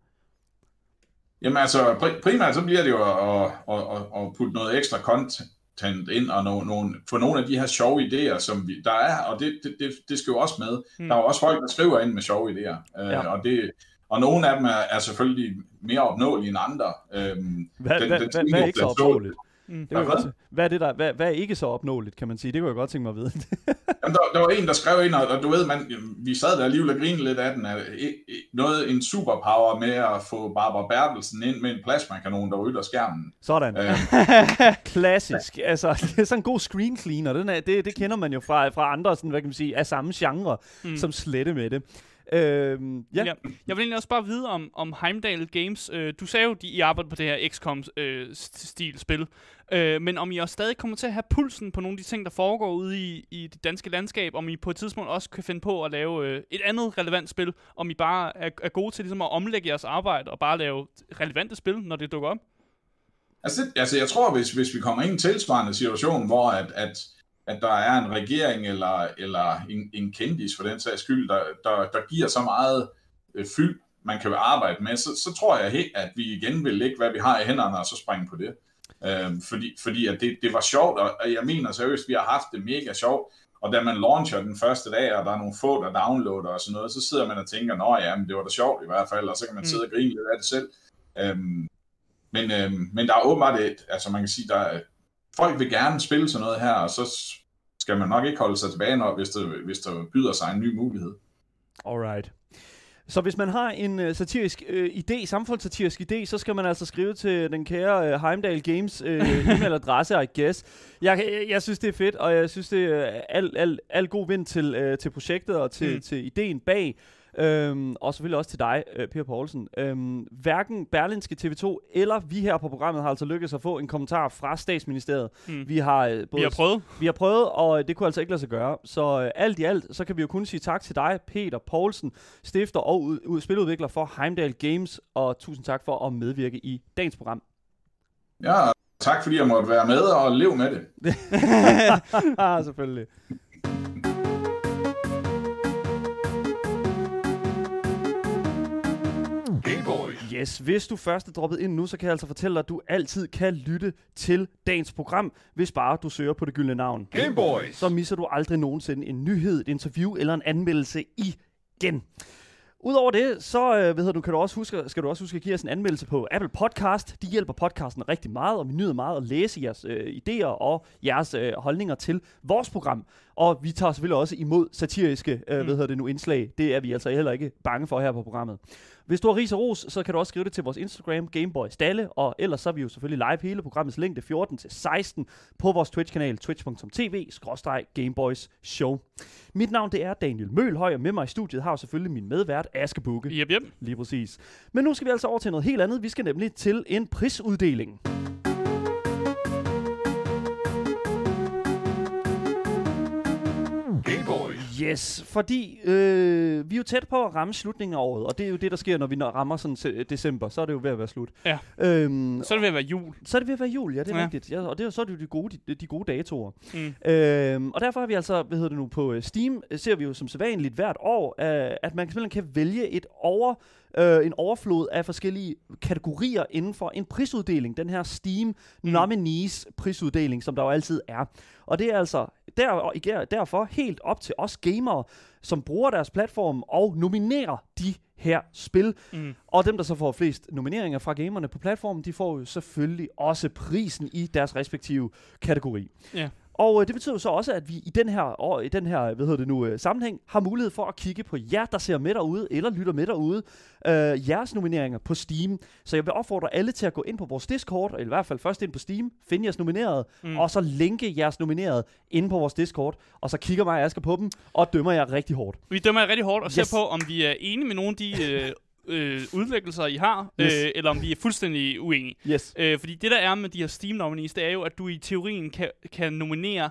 Jamen altså, pri- primært så bliver det jo at, at, at, at putte noget ekstra content ind, og no, nogle, få nogle af de her sjove idéer, som vi, der er, og det, det, det, skal jo også med. Mm. Der er jo også folk, der skriver ind med sjove idéer, øh, Ja. og, det, og nogle af dem er, er selvfølgelig mere opnåelige end andre. Øhm, Hvad, Den- hvad, den hvad, tænker hvad er ikke så den så- opnåeligt? Mm. Det jeg Hvad? godt, hvad er det der, hvad, hvad er ikke så opnåeligt, kan man sige? Det kunne jeg godt tænke mig at vide. Jamen, der, der var en, der skrev ind, og, og du ved, man, vi sad der alligevel og grinede lidt af den, at e- e- noget, en superpower med at få Barbara Bertelsen ind med en plasmakanon, der rydder skærmen. Sådan. Øh, Klassisk. Altså, det er sådan en god screen cleaner. Den er, det, det kender man jo fra, fra andre, sådan, hvad kan man sige, af samme genre, mm. som slette med det. Øhm, ja. Ja. Jeg vil egentlig også bare vide om, om Heimdall Games. Øh, du sagde jo, at I arbejder på det her XCOM-stil-spil. Øh, men om I også stadig kommer til at have pulsen på nogle af de ting, der foregår ude i, i det danske landskab. Om I på et tidspunkt også kan finde på at lave øh, et andet relevant spil. Om I bare er, er gode til ligesom at omlægge jeres arbejde og bare lave relevante spil, når det dukker op. Altså, altså jeg tror, hvis, hvis vi kommer ind i en tilsvarende situation, hvor at, at, at der er en regering eller, eller en, en kendis for den sags skyld, der, der, der giver så meget øh, fyld, man kan arbejde med, så, så tror jeg helt, at vi igen vil lægge, hvad vi har i hænderne, og så springe på det. Øhm, fordi fordi at det, det var sjovt, og jeg mener seriøst, vi har haft det mega sjovt, og da man launcher den første dag, og der er nogle få, der downloader og sådan noget, så sidder man og tænker, nå ja, men det var da sjovt i hvert fald, og så kan man Mm. sidde og grine lidt af det selv. Øhm, men, øhm, men der er åbenbart et, altså man kan sige, der er, folk vil gerne spille sådan noget her, og så skal man nok ikke holde sig tilbage, når, hvis, der, hvis der byder sig en ny mulighed. Alright. Så hvis man har en uh, satirisk uh, idé, samfundssatirisk idé, så skal man altså skrive til den kære uh, Heimdall Games uh, e-mailadresse, I guess. Jeg, jeg, jeg synes, det er fedt, og jeg synes, det er al, al, al god vind til, uh, til projektet og til, mm. til ideen bag. Øhm, og selvfølgelig også til dig, øh, Per Poulsen. Øhm, hverken Berlinske TV2 eller vi her på programmet har altså lykkedes at få en kommentar fra statsministeriet. Mm. Vi har, øh, både Vi har prøvet. vi har prøvet, og det kunne altså ikke lade sig gøre. Så øh, alt i alt, så kan vi jo kun sige tak til dig, Peter Poulsen, stifter og ud, ud, spiludvikler for Heimdall Games, og tusind tak for at medvirke i dagens program. Ja, tak fordi jeg måtte være med og leve med det. ah, selvfølgelig. Yes, hvis du først er droppet ind nu, så kan jeg altså fortælle dig, at du altid kan lytte til dagens program, hvis bare du søger på det gyldne navn. Game Boys. så misser du aldrig nogensinde en nyhed, et interview eller en anmeldelse igen. Udover det, så øh, hedder du, kan du også huske, skal du også huske at give os en anmeldelse på Apple Podcast. De hjælper podcasten rigtig meget, og vi nyder meget at læse jeres øh, idéer og jeres øh, holdninger til vores program. Og vi tager selvfølgelig også imod satiriske øh, hvad hedder det nu, indslag. Det er vi altså heller ikke bange for her på programmet. Hvis du har ris og ros, så kan du også skrive det til vores Instagram, Gameboy Stalle, og ellers så er vi jo selvfølgelig live hele programmets længde 14 til 16 på vores Twitch-kanal, twitch.tv, Show. Mit navn det er Daniel Mølhøj, og med mig i studiet har jeg selvfølgelig min medvært, Aske Bukke. Yep, yep. Lige præcis. Men nu skal vi altså over til noget helt andet. Vi skal nemlig til en prisuddeling. Yes, fordi øh, vi er jo tæt på at ramme slutningen af året, og det er jo det, der sker, når vi når rammer sådan se- december, så er det jo ved at være slut. Ja. Øhm, Så er det ved at være jul. så er det ved at være jul, ja, det er Ja. rigtigt. Ja, og det er, så er det jo de gode, de, de gode datoer. Mm. Øhm, og derfor har vi altså, hvad hedder det nu, på øh, Steam, øh, ser vi jo som sædvanligt hvert år, øh, at man simpelthen kan vælge et over, øh, en overflod af forskellige kategorier inden for en prisuddeling. Den her Steam Nominees prisuddeling, som der jo altid er. Og det er altså der, derfor helt op til os gamere, som bruger deres platform og nominerer de her spil. Mm. Og dem, der så får flest nomineringer fra gamerne på platformen, de får jo selvfølgelig også prisen i deres respektive kategori. Ja. Og øh, det betyder så også, at vi i den her, år, i den her hvad hedder det nu, øh, sammenhæng har mulighed for at kigge på jer, der ser med derude, eller lytter med derude, øh, jeres nomineringer på Steam. Så jeg vil opfordre alle til at gå ind på vores Discord, eller i hvert fald først ind på Steam, finde jeres nominerede, mm. og så linke jeres nominerede inde på vores Discord, og så kigger mig og Asger på dem, og dømmer jer rigtig hårdt. Vi dømmer jer rigtig hårdt og Yes. ser på, om vi er enige med nogle af de øh, øh, udlæggelser, I har, Yes. øh, eller om vi er fuldstændig uenige. Yes. Øh, fordi det, der er med de her Steam nominees, det er jo, at du i teorien kan, kan nominere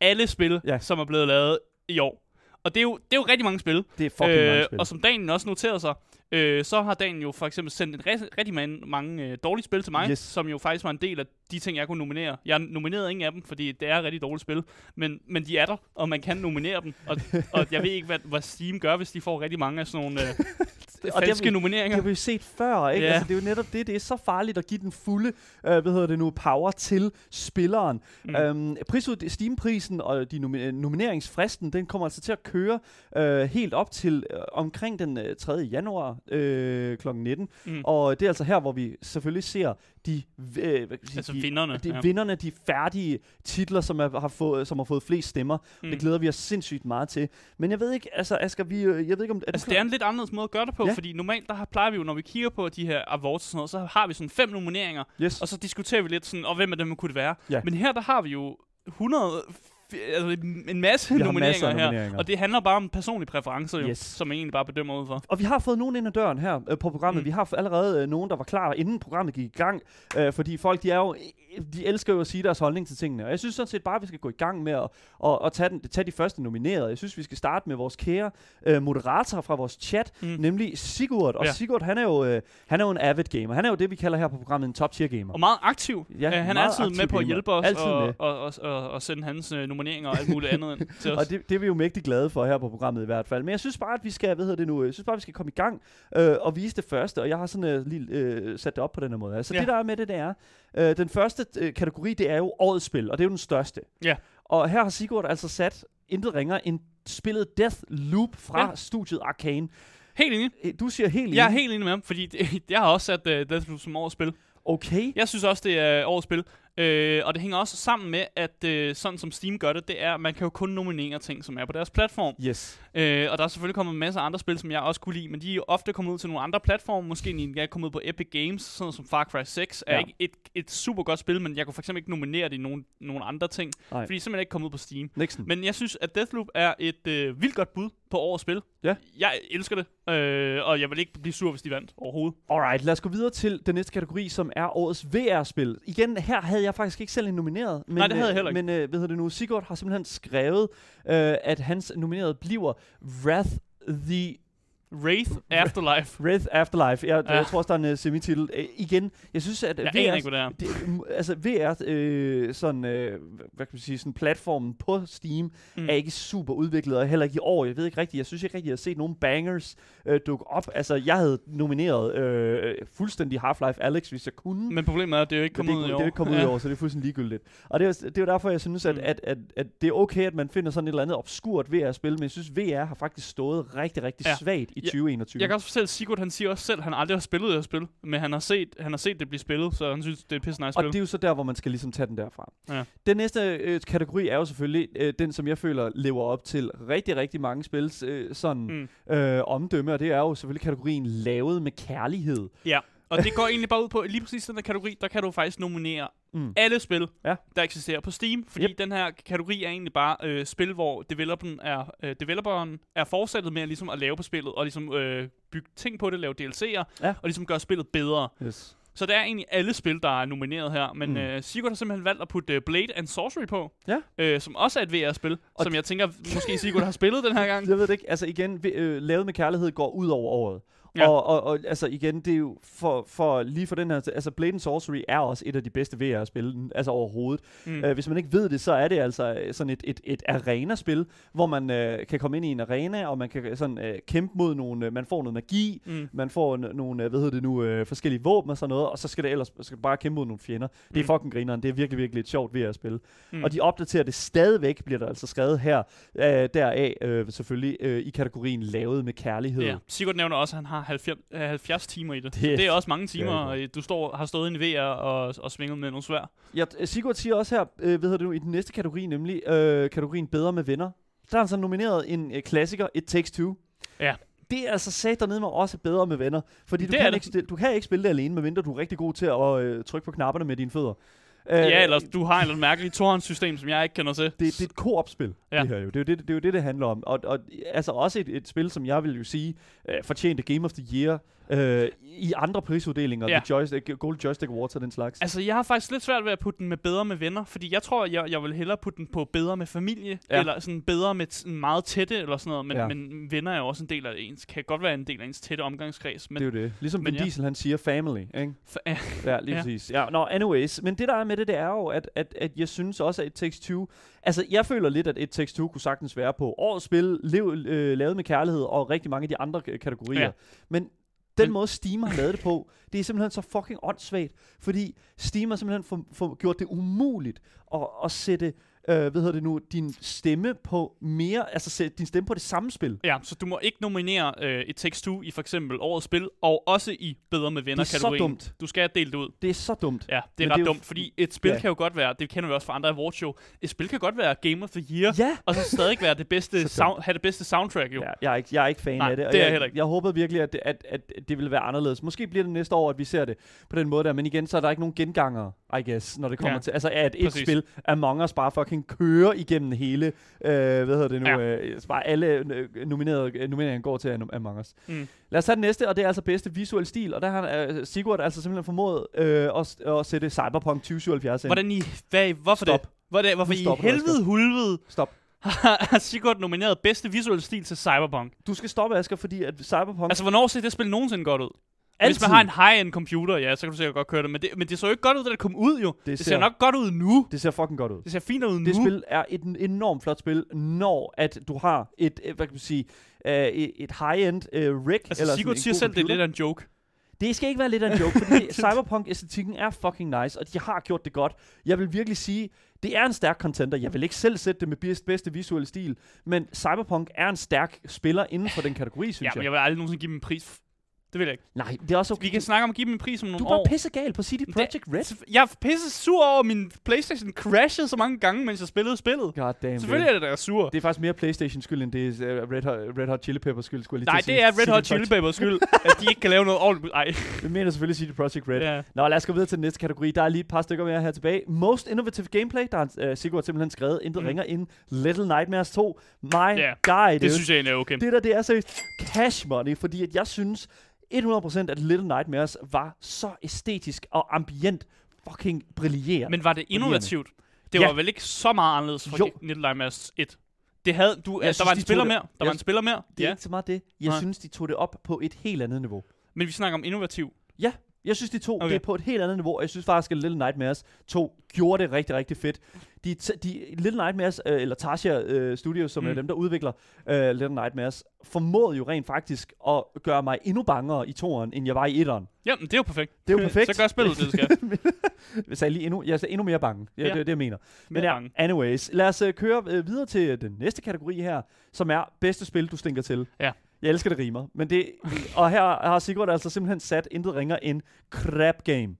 alle spil, Ja. som er blevet lavet i år. Og det er jo, det er jo rigtig mange spil. Det er fucking øh, mange spil. Og som Daniel også noterede sig, øh, så har Daniel jo for eksempel sendt en rigtig, rigtig mange, mange øh, dårlige spil til mig, Yes. som jo faktisk var en del af de ting, jeg kunne nominere. Jeg nominerede ingen af dem, fordi det er rigtig dårlige spil, men, men de er der, og man kan nominere dem. Og, og jeg ved ikke, hvad, hvad Steam gør, hvis de får rigtig mange af sådan nogle øh, det har falske vi- nomineringer. Det har vi jo set før, ikke? Ja. Altså, det er jo netop det. Det er så farligt at give den fulde, øh, hvad hedder det nu, power til spilleren. Mm. Øhm, prisud, Steam-prisen og de nomi- nomineringsfristen, den kommer altså til at køre øh, helt op til øh, omkring den øh, 3. januar øh, kl. 19. Mm. Og det er altså her, hvor vi selvfølgelig ser de, øh, hvad sige, Altså de, vinderne. de ja. vinderne, de færdige titler, som er, har, fået, som har fået flest stemmer. Mm. Det glæder vi os sindssygt meget til. Men jeg ved ikke, altså Asger, vi, øh, jeg ved ikke om... Er Altså, det er en lidt anderledes måde at gøre det på, Ja. fordi normalt der har, plejer vi jo, når vi kigger på de her awards og sådan noget, så har vi sådan fem nomineringer, Yes. og så diskuterer vi lidt sådan, og hvem af dem kunne det være. Ja. Men her der har vi jo 100, f- altså en masse nomineringer masser her, nomineringer. og det handler bare om personlige præferencer, jo, Yes. som man egentlig bare bedømmer ud for. Og vi har fået nogen ind ad døren her øh, på programmet. Mm. Vi har allerede øh, nogen, der var klar, inden programmet gik i gang. Øh, fordi folk, de er jo, de elsker jo at sige deres holdning til tingene. Og jeg synes sådan set bare, at vi skal gå i gang med at, at, at tage, den, tage de første nominerede. Jeg synes, vi skal starte med vores kære øh, moderator fra vores chat, mm. Nemlig Sigurd. Og ja. Sigurd, han er, jo, øh, han er jo en avid gamer. Han er jo det, vi kalder her på programmet en top tier gamer. Og meget aktiv. Ja, Ja, han er altid med på at hjælpe os og, og, og, og, og sende hans øh, nomineringer og alt muligt andet til os. Og det, det er vi jo mægtig glade for her på programmet i hvert fald. Men jeg synes bare, at vi skal, hvad hedder det nu, jeg synes bare, at vi skal komme i gang øh, og vise det første. Og jeg har sådan øh, lige øh, sat det op på den her måde. Altså ja. Det der er med det, det er, øh, den første øh, kategori, det er jo årets spil, og det er jo den største. Ja. Og her har Sigurd altså sat intet ringer end spillet Death Loop fra ja. Studiet Arcane. Helt enig. Øh, Du siger helt Jeg er enig. helt enig med ham, fordi det, jeg har også sat uh, Deathloop som årets spil. Okay. Jeg synes også, det er årets spil. Øh, og det hænger også sammen med, at øh, sådan som Steam gør det, det er, at man kan jo kun nominere ting, som er på deres platform. Yes. Øh, og der er selvfølgelig kommet en masse andre spil, som jeg også kunne lide, men de er jo ofte kommet ud til nogle andre platforme. Måske en er kommet ud på Epic Games, sådan som Far Cry 6 er Ja. ja. ikke et, et super godt spil, men jeg kunne for eksempel ikke nominere det i nogle, nogle andre ting, Nej. fordi det er simpelthen ikke kommet ud på Steam. Nixon. Men jeg synes, at Deathloop er et øh, vildt godt bud på årets spil. Ja. Jeg elsker det, øh, og jeg vil ikke blive sur, hvis de vandt overhovedet. Alright, lad os gå videre til den næste kategori, som er årets VR-spil. Igen, her havde jeg faktisk ikke selv en nomineret. Men, Nej, det havde jeg heller ikke. Men øh, hvad hedder det nu? Sigurd har simpelthen skrevet, øh, at hans nominerede bliver Wrath the Wraith Afterlife. Wrath Afterlife. Jeg, ja. Jeg tror også, der er en uh, semititel. Uh, igen, jeg synes, at Jeg VR, aner ikke, hvad det er. det, altså VR, øh, sådan, øh, hvad kan man sige, sådan platformen på Steam, mm. Er ikke super udviklet, og heller ikke i år. Jeg ved ikke rigtigt, jeg synes ikke rigtigt, jeg har set nogen bangers øh, dukke op. Altså, jeg havde nomineret øh, fuldstændig Half-Life Alex, hvis jeg kunne. Men problemet er, at det er jo ikke kommet det, ud i det år. er jo ikke kommet ud i år, så det er fuldstændig ligegyldigt. Og det er, det er jo derfor, jeg synes, at, Mm. at, at, at det er okay, at man finder sådan et eller andet obskurt VR-spil, men jeg synes, VR har faktisk stået rigtig, rigtig Ja. svagt i Ja, 2021. Jeg kan også fortælle, Sigurd han siger også selv, at han aldrig har spillet det her spil, men han har set, han har set det blive spillet, så han synes, det er et pisse nice Og spil. det er jo så der, hvor man skal ligesom tage den derfra. Ja. Den næste øh, kategori er jo selvfølgelig øh, den, som jeg føler lever op til rigtig, rigtig mange spils øh, sådan Mm. øh, omdømme, og det er jo selvfølgelig kategorien lavet med kærlighed. Ja, og det går egentlig bare ud på, at lige præcis den her kategori, der kan du faktisk nominere Mm. alle spil, Ja. der eksisterer på Steam, fordi Yep. den her kategori er egentlig bare øh, spil, hvor developeren er, øh, developeren er fortsættet med ligesom at lave på spillet, og ligesom øh, bygge ting på det, lave DLC'er, Ja. og ligesom gøre spillet bedre. Yes. Så det er egentlig alle spil, der er nomineret her, men mm. øh, Sigurd har simpelthen valgt at putte øh, Blade and Sorcery på, Ja. øh, som også er et VR-spil, Og som jeg tænker, måske Sigurd har spillet den her gang. Jeg ved det ikke. Altså igen, vi- øh, lavet med kærlighed går ud over året. Ja. Og, og, og altså igen, det er jo for, for lige for den her, altså Blade and Sorcery er også et af de bedste VR-spil, altså overhovedet. Mm. Uh, hvis man ikke ved det, så er det altså øh, sådan et, et, et arena-spil, hvor man uh, kan komme ind i en arena, og man kan sådan uh, kæmpe mod nogle, uh, man får noget magi, Mm. man får n- nogle, uh, hvad hedder det nu, uh, forskellige våben og sådan noget, og så skal det ellers skal bare kæmpe mod nogle fjender. Det er Mm. fucking grineren, det er virkelig, virkelig et sjovt VR-spil. Mm. Og de opdaterer det stadigvæk, bliver der altså skrevet her, uh, deraf uh, selvfølgelig uh, i kategorien lavet med kærlighed. Ja. Sigurd nævner også, at han har 70, øh, 70 timer i det. Det Det er- det også mange timer, er og du står, har stået i en VR og, og svinget med nogle svær. Ja, Sigurd siger også her, øh, ved du, i den næste kategori, nemlig øh, kategorien Bedre med venner, der er han så nomineret en øh, klassiker, It Takes Two. Ja. Det er altså sat dernede med også bedre med venner, fordi du Det er kan, ikke, du kan ikke spille det alene, medmindre du er rigtig god til at øh, trykke på knapperne med dine fødder. Øh, Ja, eller du har et eller andet mærkeligt tohåndssystem, som jeg ikke kender til. det, det er et koop-spil, ja. Ja. det her jo. Det er jo det, det, er jo det, det handler om. Og, og altså også et, et spil, som jeg vil jo sige, øh, fortjente Game of the Year øh, i andre prisuddelinger, ja. Joystick, Gold Joystick Awards og den slags. Altså, jeg har faktisk lidt svært ved at putte den med bedre med venner, fordi jeg tror, jeg, jeg vil hellere putte den på bedre med familie, Ja. eller sådan bedre med t- meget tætte, eller sådan noget, men, Ja. men venner er jo også en del af ens, kan godt være en del af ens tætte omgangskreds, men det er jo det. Ligesom men Vin ja. Diesel, han siger family, ikke? f- ja, Ja, lige ja. Præcis. Ja, no, anyways. Men det der er med det, det er jo, at, at, at jeg synes også, at It Takes Two... Altså, jeg føler lidt, at It Takes Two kunne sagtens være på årets spil, lev, øh, lavet med kærlighed, og rigtig mange af de andre kategorier. Ja. Men den Men- måde, Steam har lavet det på, det er simpelthen så fucking åndssvagt. Fordi Steam har simpelthen for, for, gjort det umuligt at, at sætte, øh, hvad hedder det nu, din stemme på mere, altså din stemme på det samme spil. ja, så du må ikke nominere uh, It Takes Two i for eksempel årets spil, og også i bedre med venner Det er så kategorien. dumt. Du skal dele det ud. Det er så dumt. Ja, det er Men ret det er dumt, fordi et spil ja. kan jo godt være, det kender vi også fra andre awards show, et spil kan godt være Game of the Year, Ja, og så stadig være det bedste Så sound, have det bedste soundtrack jo. Ja, jeg, er ikke, jeg er ikke fan Nej, af det. og det er jeg, heller ikke. Jeg håber virkelig, at det, at, at det vil være anderledes. Måske bliver det næste år, at vi ser det på den måde der. Men igen, så er der ikke nogen genganger, I guess, når det kommer ja. Til... Altså, at et præcis. spil Among Us bare fucking kører igennem hele... Øh, hvad hedder det nu? Ja. Øh, bare alle øh, nominerede, øh, nomineringer går til Am- Among Us. Mm. Lad os tage den næste, og det er altså bedste visuel stil. Og der har øh, Sigurd altså simpelthen formået øh, at, at sætte Cyberpunk 2077 ind. Hvordan I, hvad, hvorfor Stop. det? Hvordan, hvorfor Nu i helvede hulvede Stop. har Sigurd nomineret bedste visuelle stil til Cyberpunk? Du skal stoppe, Asger, fordi at Cyberpunk... Altså, hvornår ser det spil nogensinde godt ud? Altid, Hvis man har en high-end computer, ja, så kan du sikkert godt køre det. Men det, men det så jo ikke godt ud, da det kom ud jo. Det, det ser, ser- nok godt ud nu. Det ser fucking godt ud. Det ser fint ud Det nu. spil er et en- enormt flot spil, når at du har et, øh, hvad kan man sige, uh, et high-end uh, rig. Altså, eller Sigurd siger selv, det er lidt af en joke. Det skal ikke være lidt af en joke, fordi Cyberpunk-æstetikken er fucking nice, og de har gjort det godt. Jeg vil virkelig sige, det er en stærk contender. Jeg vil ikke selv sætte det med bedste, bedste visuelle stil, men Cyberpunk er en stærk spiller inden for den kategori, synes Ja, men jeg. jeg vil aldrig nogensinde give dem en pris. Det vil jeg ikke. Nej, det er også okay. Vi kan snakke om at give dem en pris om Du nogle er bare år. pissegal på CD Projekt Red. Jeg er pisse sur over, min Playstation crashede så mange gange, mens jeg spillede spillet. God damn, Selvfølgelig er det da sur. Det er faktisk mere Playstation skyld, end det er uh, Red, Hot, Red Hot Chili Peppers skyld, skulle Nej, det er. Red Hot CD Chili Peppers skyld, at de ikke kan lave noget ordentligt. Ej, Vi mener selvfølgelig CD Projekt Red. ja. Nå, lad os gå videre til den næste kategori. Der er lige et par stykker mere her tilbage. Most Innovative Gameplay, der har uh, Sigurd simpelthen skrevet intet mm. Ringer end Little Nightmares 2. My Ja, guy, dude. det synes jeg er okay. Det der, det er seriøst cash money, fordi at jeg synes 100% at Little Nightmares var så æstetisk og ambient fucking brillerende. Men var det innovativt? Det Ja. var vel ikke så meget anderledes fra. Little Nightmares 1? Det havde, du, Jeg altså, der synes, var de en tog spiller mere. Der jeg- var en spiller mere. det er Ja. ikke så meget det. Jeg Nej. synes, de tog det op på et helt andet niveau. Men vi snakker om innovativ. Jeg synes, de to okay. Det er på et helt andet niveau, og jeg synes faktisk, at Little Nightmares 2 gjorde det rigtig, rigtig fedt. De, de Little Nightmares, øh, eller Tasha øh, Studios, som mm. er dem, der udvikler øh, Little Nightmares, formåede jo rent faktisk at gøre mig endnu bangere i toeren, end jeg var i etteren. Jamen, det er jo perfekt. Det er jo perfekt. Så gør spillet det, det skal. jeg sagde lige endnu, jeg sagde endnu mere bange. Ja, Ja. Det er det, jeg mener. Men Mere ja, bange. anyways. Lad os øh, køre øh, videre til den næste kategori her, som er bedste spil, du stinker til. Ja. Jeg elsker det rimer. Men det, og her har Sigurd altså simpelthen sat intet ringer end Crap Game.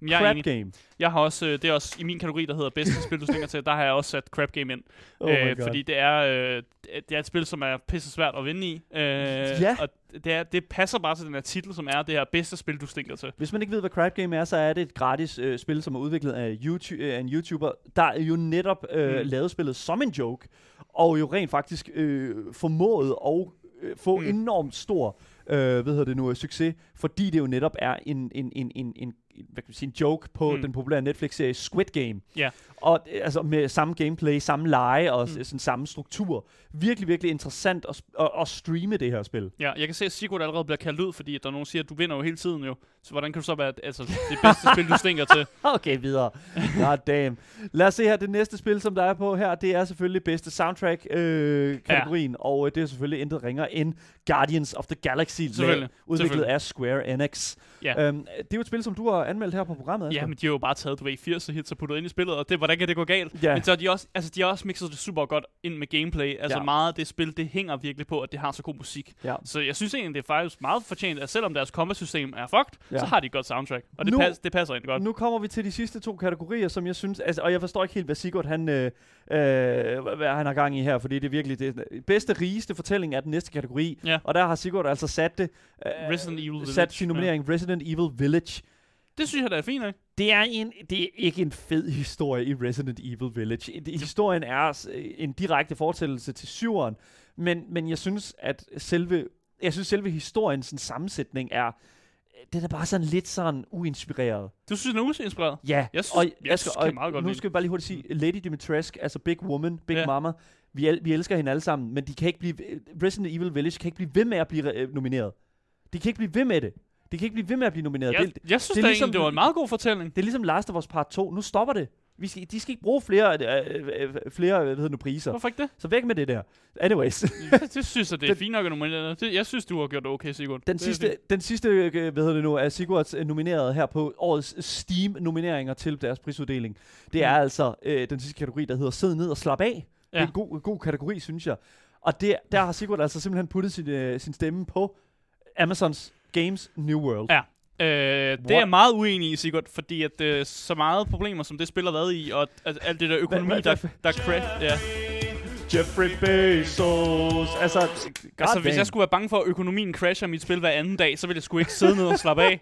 Men jeg er Crap enig. Game. Jeg har også, øh, det er også i min kategori, der hedder bedste spil, du stinker til, der har jeg også sat Crap Game ind. Oh øh, fordi det er, øh, det er et spil, som er pisse svært at vinde i. Øh, Ja. Og det, er, det passer bare til den her titel, som er det her bedste spil, du stinker til. Hvis man ikke ved, hvad Crap Game er, så er det et gratis øh, spil, som er udviklet af, YouTube, øh, en YouTuber, der jo netop øh, mm. Lavede spillet som en joke, og jo rent faktisk øh, formåede øh, få mm. Enormt stor øh, hvad hedder det nu, øh, succes, fordi det jo netop er en, en, en, en, en hvad kan man sige, en joke på mm. Den populære Netflix-serie Squid Game. Ja. Og øh, altså med samme gameplay, samme lege og mm. Sådan samme struktur. Virkelig, virkelig interessant at, at, at streame det her spil. Ja, jeg kan se, at Sigurd allerede bliver kaldt ud, fordi der er nogen, der siger, at du vinder jo hele tiden jo. Så hvordan kan du så være altså, det bedste spil, du stinker til? Okay, videre. God damn. Lad os se her, det næste spil, som der er på her, det er selvfølgelig bedste soundtrack-kategorien, øh, og øh, det er selvfølgelig intet ringer end Guardians of the Galaxy, Selvfølgelig. udviklet af Square Enix. Ja. Øhm, det er jo et spil, som du har anmeldt her på programmet. Ja, Asger. men de har jo bare taget, du ved, 80 hits og puttet ind i spillet, og det, hvordan kan det gå galt? Ja. Men så har de også, altså, de har også mixet det super godt ind med gameplay. Altså Ja. meget af det spil, det hænger virkelig på, at det har så god musik. Ja. Så jeg synes egentlig, det er faktisk meget fortjent, at selvom deres combat-system er fucked, Ja. så har de et godt soundtrack. Og det, Nu- pas, det passer egentlig godt. Nu kommer vi til de sidste to kategorier, som jeg synes, altså, og jeg forstår ikke helt, hvad Sigurd han, øh, øh, hvad han har gang i her, fordi det er virkelig det bedste, rigeste fortælling er den næste kategori, Ja. og der har Sigurd altså sat det, øh, Resident Evil Village. sat sin nominering Resident Evil Village. Det synes jeg, der er fint, ikke? Det er, en, det er ikke en fed historie i Resident Evil Village. Det- Historien er en direkte fortællelse til syveren, men, men jeg synes, at selve, jeg synes, selve historiens sammensætning er, den er bare sådan lidt sådan uinspireret. Du synes, den er usinspireret? Ja, Jeg synes- og, jeg Asger, kan og meget godt nu skal vi bare lige hurtigt sige, Lady Dimitrescu, altså Big Woman, Big Ja. Mama, vi, el- vi elsker hende alle sammen, men de kan ikke blive, Resident Evil Village kan ikke blive ved med at blive øh, nomineret. De kan ikke blive ved med det. De kan ikke blive ved med at blive nomineret. Jeg, Det, jeg synes det er da ligesom- egentlig, det var en meget god fortælling. det er ligesom Last of Us Part 2. Nu stopper det. Vi skal, de skal ikke bruge flere, øh, øh, flere hvad hedder nu, priser. Hvorfor ikke det? Så væk med det der. Anyways, det, det synes jeg, det er Den- fint nok at nominere. Det, jeg synes, du har gjort det okay, Sigurd. den Det er sidste, den sidste øh, hvad hedder det nu, er Sigurds øh, nomineret her på årets Steam-nomineringer til deres prisuddeling. Det er Mm. altså øh, den sidste kategori, der hedder Sid ned og slap af. Det er Ja. en god, god kategori, synes jeg. Og det, der har Sigurd altså simpelthen puttet sin, øh, sin stemme på Amazons Games New World. Ja. Øh, det er jeg meget uenig i, Sigurd, fordi at øh, så meget problemer, som det spil har været i, og at, alt det der økonomi, der, der crash, ja. Jeffrey Bezos. Altså, Altså, hvis jeg skulle være bange for, at økonomien crasher mit spil hver anden dag, så ville jeg sgu ikke sidde ned og slappe af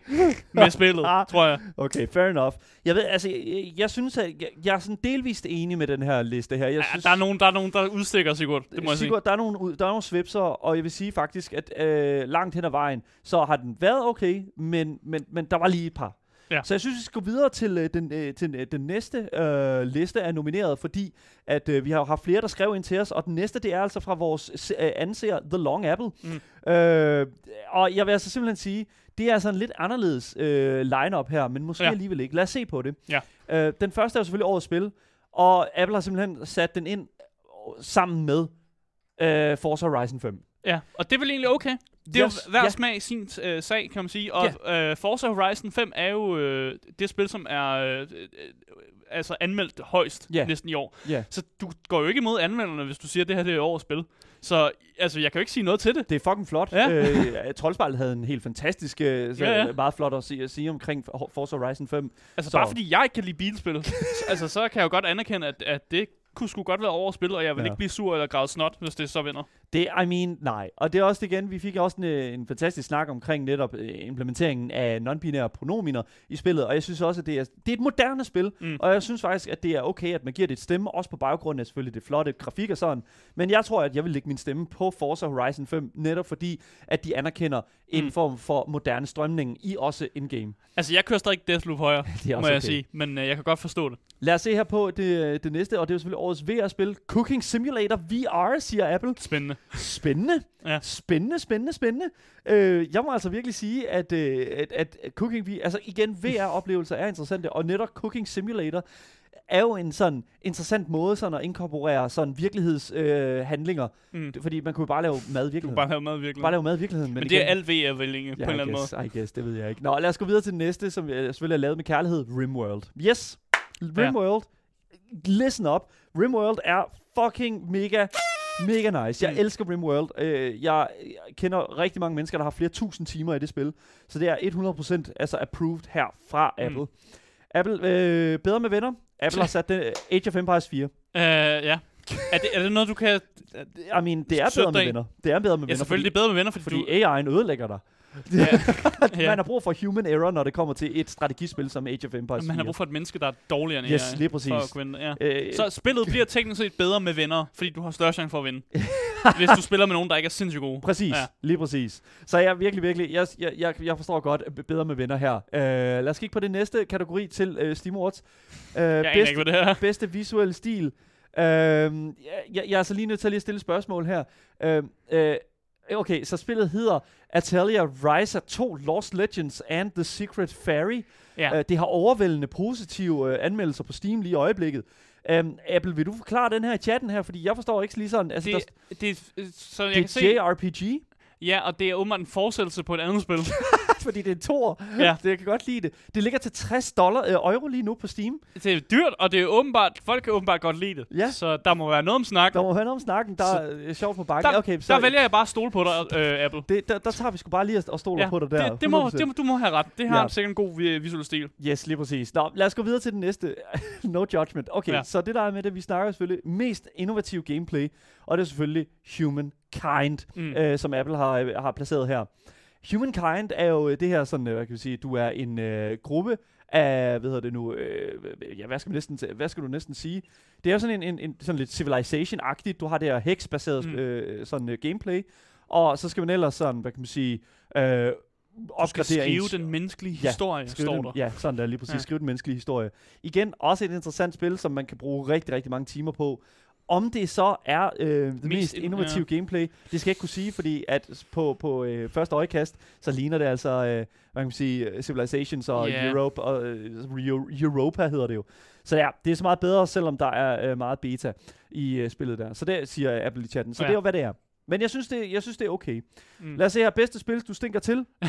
med spillet, Ah. tror jeg. Okay, fair enough. Jeg ved, altså, jeg, jeg synes, at jeg, jeg er sådan delvist enig med den her liste her. Jeg Ja, synes, der, er nogen, der er nogen, der udstikker, Sigurd. Det må jeg sige. Der er nogle, der er nogle svipser, og jeg vil sige faktisk, at øh, langt hen ad vejen, så har den været okay, men, men, men der var lige et par. Ja. Så jeg synes, vi skal gå videre til, øh, den, øh, til øh, den næste øh, liste af nomineret, fordi at øh, vi har haft flere, der skrev ind til os, og den næste, det er altså fra vores øh, anser, The Long Apple. Mm. Øh, og jeg vil altså simpelthen sige, det er altså en lidt anderledes øh, line-up her, men måske Ja. ja. alligevel ikke. Lad os se på det. Ja. Øh, den første er jo selvfølgelig årets spil, og Apple har simpelthen sat den ind øh, sammen med øh, Forza Horizon 5. Ja, og det er vel egentlig okay. Det er jo Yes, hver ja. smag sin øh, sag, kan man sige. Og øh, Forza Horizon 5 er jo øh, det spil, som er øh, øh, altså anmeldt højst Ja. næsten i år. Ja. Så du går jo ikke imod anmelderne, hvis du siger, at det her det er årets spil. Så altså, jeg kan jo ikke sige noget til det. Det er fucking flot. Ja. Øh, Troldspejlet havde en helt fantastisk, øh, så, Ja, ja. meget flot at sige, at sige omkring For- Forza Horizon 5. Altså Så- bare fordi jeg ikke kan lide bilspil, så- altså så kan jeg jo godt anerkende, at, at det kunne sgu godt være spil, og jeg vil Ja. ikke blive sur eller græde snot, hvis det så vinder. Det, I mean, nej. Og det er også igen, vi fik også en, øh, en fantastisk snak omkring netop øh, implementeringen af non-binære pronominer i spillet, og jeg synes også, at det er, det er et moderne spil, Mm. og jeg synes faktisk, at det er okay, at man giver det et stemme, også på baggrund af selvfølgelig det flotte grafik og sådan, men jeg tror, at jeg vil lægge min stemme på Forza Horizon 5, netop fordi, at de anerkender en Mm. form for moderne strømning i også in-game. Altså jeg kører stadig Deathloop højere, Det er må også jeg okay. sige, men øh, jeg kan godt forstå det. Lad os se her på det, det næste, og det er selvfølgelig årets VR-spil, Cooking Simulator VR, siger Apple. Spændende. Spændende. Ja. Spændende, spændende, spændende. Øh, jeg må altså virkelig sige, at, øh, at, at Cooking VR, altså igen, VR-oplevelser er interessante, og netop Cooking Simulator er jo en sådan interessant måde sådan at inkorporere sådan virkelighedshandlinger, øh, handlinger. Mm. Fordi man kunne jo bare lave mad i Du kan virkeligheden. bare lave mad virkelig. bare lave mad i virkeligheden. Men, men det er igen- alt VR vel Ja, på en eller I anden måde. I guess, det ved jeg ikke. Nå, lad os gå videre til den næste, som jeg selvfølgelig er lavet med kærlighed, Rimworld. Yes, Rimworld. Listen up. Rimworld er fucking mega, mega nice. Jeg Mm. elsker Rimworld. Øh, jeg, kender rigtig mange mennesker, der har flere tusind timer i det spil. Så det er 100% altså approved her fra Mm. Apple. Apple, øh, bedre med venner. Apple har sat det, Age of Empires 4. Øh, ja. Er det, er det noget, du kan... I mean, det er bedre med venner. Det er bedre med Ja, venner, selvfølgelig, det er bedre med venner, fordi, fordi, fordi AI'en ødelægger dig. Ja. Man har brug for human error, når det kommer til et strategispil som Age of Empires 4. Man har brug for et menneske, der er dårligere end Yes, AI, lige præcis. For at kunne vinde. Ja. Øh, Så spillet bliver teknisk set bedre med venner, fordi du har større chance for at vinde. hvis du spiller med nogen, der ikke er sindssygt gode. Præcis, Ja. ja. lige præcis. Så jeg virkelig, virkelig, jeg, jeg, jeg, jeg forstår godt øh, bedre med venner her. Uh, lad os kigge på det næste kategori til uh, Steam Awards. Uh, Jeg bedste, ikke, det er. bedste visuelle stil. Uh, jeg, jeg, jeg er så lige nødt til at lige stille et spørgsmål her. Uh, uh, okay, så spillet hedder Atalia Rise 2 Lost Legends and the Secret Fairy. Ja. Uh, det har overvældende positive uh, anmeldelser på Steam lige i øjeblikket. Um, Apple, vil du forklare den her i chatten her? Fordi jeg forstår ikke lige sådan... Altså, det, der, det, øh, så jeg det kan se, er JRPG, ja, og det er åbenbart en fortsættelse på et andet spil. fordi det er tor. Ja. Det, jeg kan godt lide det. Det ligger til 60 dollar, øh, euro lige nu på Steam. det er dyrt, og det er åbenbart, folk kan åbenbart godt lide det. Ja. Så der må være noget om snak. Der må høre noget om snakken. Der er øh, sjovt på bakken. Der, okay, så der vælger jeg bare at stole på dig, øh, Apple. det, der, der tager vi sgu bare lige og stoler på dig der. det, det, må, 100%. det, må, du må have ret. Det har Ja. ja. sikkert en god vi- visuel stil. Yes, lige præcis. Nå, lad os gå videre til den næste. no judgment. Okay, ja. Ja. så det der er med det, vi snakker selvfølgelig mest innovativ gameplay, og det er selvfølgelig Humankind, mm. Øh, som Apple har, øh, har placeret her. Humankind er jo øh, det her sådan, øh, hvad kan vi sige, du er en øh, gruppe af, hvad hedder det nu, øh, ja, hvad skal, man næsten, hvad skal du næsten sige? Det er jo sådan en, en, en sådan lidt civilization-agtigt. Du har det her hex-baseret mm. Øh, sådan øh, gameplay, og så skal man ellers sådan, hvad kan man sige, øh, Du skal opgradere skrive ens- den menneskelige historie, står den, der. Ja, sådan der lige præcis. Ja. Skrive den menneskelige historie. Igen, også et interessant spil, som man kan bruge rigtig, rigtig mange timer på. Om det så er øh, det mest, Mest mest in- innovative ja. gameplay, det skal jeg ikke kunne sige, fordi at på, på øh, første øjekast, så ligner det altså, øh, hvad kan man sige, øh, Civilizations og Ja. Europe, og, øh, Eu- Europa hedder det jo. Så ja, det er så meget bedre, selvom der er øh, meget beta i øh, spillet der. Så det siger Apple i chatten. Så. Ja. det er jo, hvad det er. Men jeg synes, det, jeg synes, det er okay. Mm. Lad os se her. Bedste spil, du stinker til.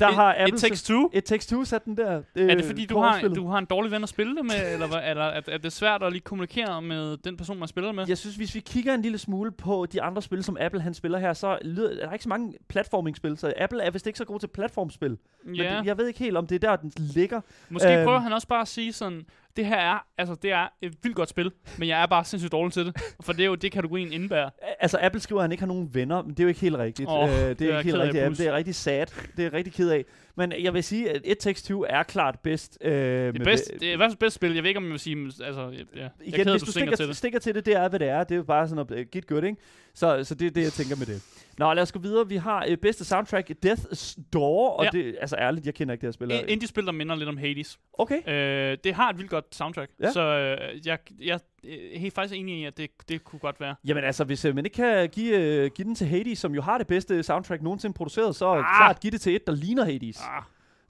Der It- har It Apple... Takes Two. It Takes Two sat den der. Øh, Er det fordi, du har, du har en dårlig ven at spille det med, eller eller er, er det svært at lige kommunikere med den person, man spiller med? Jeg synes, hvis vi kigger en lille smule på de andre spil, som Apple han spiller her, så lyder, er der ikke så mange platforming-spil, så Apple er vist ikke så god til platformspil. Men ja. det, jeg ved ikke helt, om det er der, den ligger. Måske Øhm. prøver han også bare at sige sådan, det her er, altså det er et vildt godt spil, men jeg er bare sindssygt dårlig til det. For det er jo det, kategorien indebærer. A- Altså, Apple skriver, at han ikke har nogen venner, men det er jo ikke helt rigtigt. Åh, øh, det er det er ikke helt rigtigt. Apple. Det er rigtig sad. Det er rigtig ked af. Men jeg vil sige, at It Takes Two er klart bedst. Øh, Det er, bedst, det er i hvert fald bedst spil. Jeg ved ikke, om jeg vil sige, altså, ja, jeg Igen, ked af, hvis du du stikker, til det. stikker til det, det er, hvad det er. Det er jo bare sådan noget get good, ikke? Så, så det er det, jeg tænker med det. Nå, lad os gå videre. Vi har øh, bedste soundtrack, Death's Door, og Ja. det, altså ærligt, jeg kender ikke det her spil. Indie-spil, der minder lidt om Hades. Okay. Øh, det har et vildt godt soundtrack, Ja. så øh, jeg, jeg helt faktisk enig i, at det, det kunne godt være. Jamen altså, hvis øh, man ikke kan give, øh, give den til Hades, som jo har det bedste soundtrack nogensinde produceret, så ah. Klart give det til et, der ligner Hades. Ah,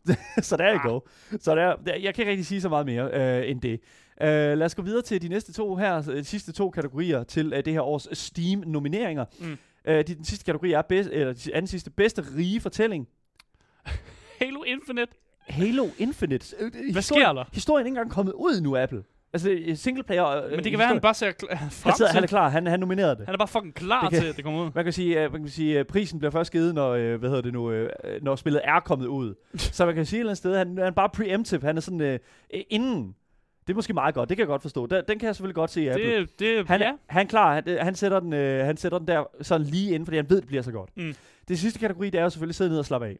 så der er Ah. go. Så der, der, jeg kan ikke rigtig sige så meget mere øh, end det. Uh, lad os gå videre til de næste to her, øh, de sidste to kategorier til uh, det her års Steam-nomineringer. Mm. Uh, de, den sidste kategori er bedst, eller de anden sidste bedste rige fortælling. Halo Infinite. Halo Infinite. Øh, øh, Hvad historien- sker der? Historien er ikke engang kommet ud nu, Apple. Altså, øh, single player... Øh, Men det kan være, at han bare ser kl- han, frem sidder, til. han er klar, han, han nominerede det. Han er bare fucking klar Det kan- til, at det kommer ud. Man kan sige, uh, man kan sige uh, prisen bliver først givet, når, hvad hedder det nu, når spillet er kommet ud. så man kan sige et eller andet sted, han, han er bare preemptive. Han er sådan uh, inden. Det er måske meget godt, det kan jeg godt forstå. Den, den kan jeg selvfølgelig godt se i Apple. Det, det, Han, ja. han klar, han, han, sætter den, øh, han sætter den der sådan lige inden, fordi han ved, det bliver så godt. Mm. Det sidste kategori, det er jo selvfølgelig sidde ned og slappe af.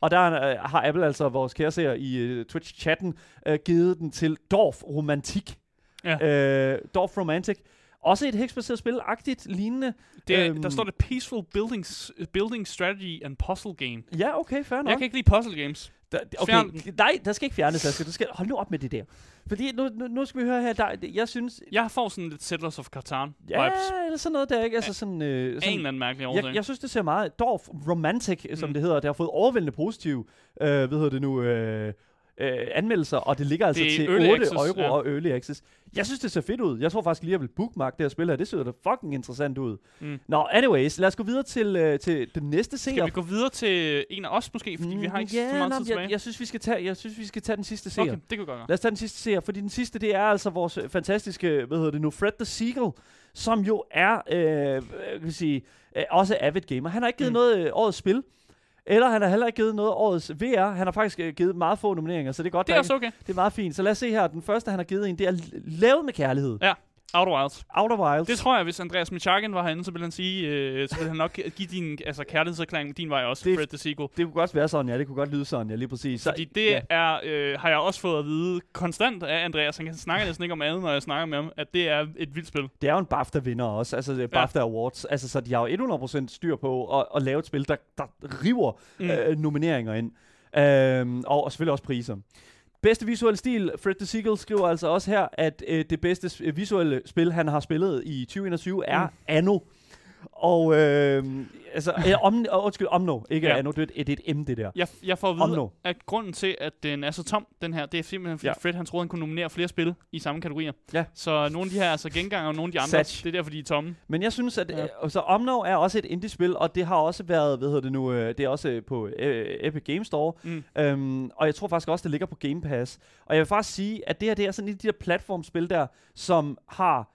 Og der øh, har Apple altså, vores kære seer i øh, Twitch-chatten, øh, givet den til Dorf Romantik. Ja. Øh, Dorf Romantic. Også et hexbaseret spil-agtigt, lignende. Det, er, Øhm. der står det Peaceful Buildings, Building Strategy and Puzzle Game. Ja, okay, fair nok. Jeg kan ikke lide puzzle games. Der, okay, Fjern nej, der skal ikke fjernes, Asger. Du skal, hold nu op med det der. Fordi nu, nu, nu skal vi høre her, der, jeg synes... Jeg får sådan lidt Settlers of Catan Ja, vibes. eller sådan noget der, ikke? Altså sådan... Øh, Af en sådan eller anden mærkelig årsag. jeg, jeg synes, det ser meget Dorf Romantic, som Mm. det hedder. Det har fået overvældende positive, øh, hvad hedder det nu, øh, øh, anmeldelser, og det ligger altså Det til early 8 access, euro ja. og early access. Jeg synes, det ser fedt ud. Jeg tror faktisk lige, jeg vil bookmark det her spil her. Det ser da fucking interessant ud. Mm. Nå, anyways, lad os gå videre til, øh, til den næste seer. Skal vi gå videre til en af os måske, fordi vi har ikke ja, så meget nå, tid tilbage? jeg, jeg, synes, vi skal tage, jeg synes, vi skal tage den sidste seer. okay, det kan vi godt gøre. Lad os tage den sidste serie, fordi den sidste, det er altså vores fantastiske, hvad hedder det nu, Fred the Seagull, som jo er, øh, kan sige, øh, også avid gamer. Han har ikke givet mm. Mm. noget øh, årets spil, eller han har heller ikke givet noget årets VR. Han har faktisk øh, givet meget få nomineringer, så det er godt. Det er også okay. det er meget fint. Så lad os se her. Den første, han har givet en, det er lavet med kærlighed. Ja, Outer Wilds. Outer Wilds. Det tror jeg, hvis Andreas Michakin var herinde, så ville han sige, øh, så ville han nok give din altså, kærlighedserklæring din vej også, Det- Fred the Sequel. det kunne godt være sådan, ja. Det kunne godt lyde sådan, ja, lige præcis. Så, Fordi det ja. er, øh, har jeg også fået at vide konstant af Andreas. Han kan snakke næsten ikke om andet, når jeg snakker med ham, at det er et vildt spil. Det er jo en BAFTA-vinder også, altså ja. BAFTA Awards. Altså, så de har jo 100% styr på at, at lave et spil, der, der river Mm. øh, nomineringer ind. Øhm, og, og selvfølgelig også priser. Bedste visuelle stil, Fred the Seagull skriver altså også her, at øh, det bedste visuelle spil, han har spillet i 2021, er mm. Anno. Og øh, altså, øh, om, undskyld, Omno, ikke Ja. ja. Anno, det er, et, et M, det der. Jeg, jeg får at vide, nu. at grunden til, at den er så tom, den her, det er simpelthen, fordi ja. Ja. Fred han troede, han kunne nominere flere spil i samme kategorier. Ja. Så nogle af de her er altså genganger, og nogle af de andre, Satch. det er derfor, de er tomme. Men jeg synes, at Ja. ja. så Omno er også et indie-spil, og det har også været, hvad hedder det nu, øh, det er også øh, på øh, Epic Games Store, Mm. øhm, og jeg tror faktisk også, det ligger på Game Pass. Og jeg vil faktisk sige, at det her, det er sådan et af de der platformspil der, som har,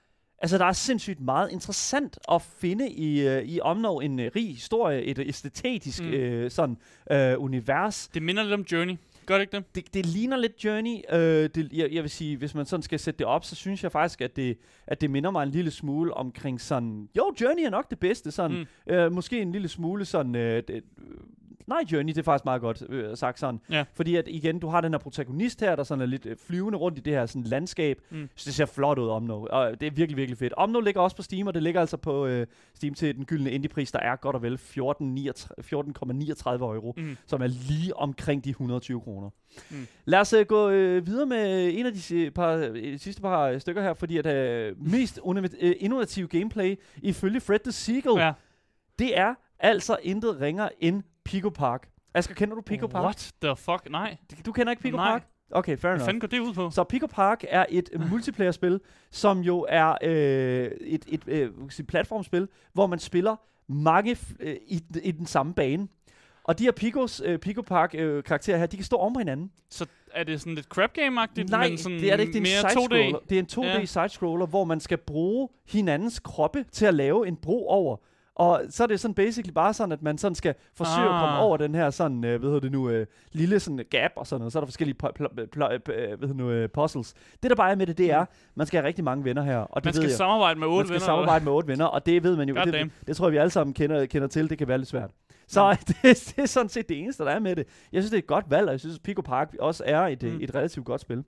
altså der er sindssygt meget interessant at finde i, øh, i Omno, en øh, rig historie, et æstetisk Mm. øh, sådan øh, univers, Det minder lidt om Journey. Gør det ikke det? det, det ligner lidt Journey. Øh, det, jeg, jeg vil sige, hvis man sådan skal sætte det op, så synes jeg faktisk, at det, at det minder mig en lille smule omkring sådan... Jo, Journey er nok det bedste. Sådan, mm. øh, måske en lille smule sådan... Øh, det, øh, nej, Journey, det er faktisk meget godt øh, sagt sådan. Ja. Fordi at igen, du har den her protagonist her, der sådan er lidt øh, flyvende rundt i det her sådan landskab. Mm. Så det ser flot ud, Omno. Og det er virkelig, virkelig fedt. Omno ligger også på Steam, og det ligger altså på øh, Steam til den gyldne indie-pris, der er godt og vel 14,39 euro Mm. som er lige omkring de 120 kroner. Mm. Lad os uh, gå uh, videre med en af de par, øh, sidste par øh, stykker her, fordi at uh, mest uh, innovative gameplay ifølge Fred the Seagull. Ja. det er altså intet ringer end Pico Park. Asger, kender du Pico Park? What the fuck? Nej. Du kender ikke Pico Nej. Park? Okay, fair Hvad enough. fanden går det ud på? Så Pico Park er et multiplayer-spil, som jo er øh, et, et, øh, hvad platformspil, hvor man spiller mange øh, i, i den samme bane. Og de her Picos, øh, Pico Park øh, karakterer her, de kan stå på hinanden. Så er det sådan lidt crap game-agtigt, Nej, men sådan det er det ikke. Det er en mere 2D? side-scroller. Det er en 2D Ja. ja. side-scroller, hvor man skal bruge hinandens kroppe til at lave en bro over. Og så er det sådan basically bare sådan, at man sådan skal forsøge ah. at komme Ah. over den her sådan, øh, hvad hedder det nu, øh, lille sådan gap og sådan noget. Så er der forskellige pl- pl- pl- øh, hvad nu, øh, puzzles. Det der bare er med det, det er, man skal have rigtig mange venner her. Og det Man ved skal jeg. samarbejde med Man otte skal venner. samarbejde med otte venner, og det ved man jo. God Det, damn. det, tror jeg, vi alle sammen kender, kender til. Det kan være lidt svært. Så det, det er sådan set det eneste, der er med det. Jeg synes, det er et godt valg, og jeg synes, at Pico Park også er et, Mm. mm. et relativt godt spil.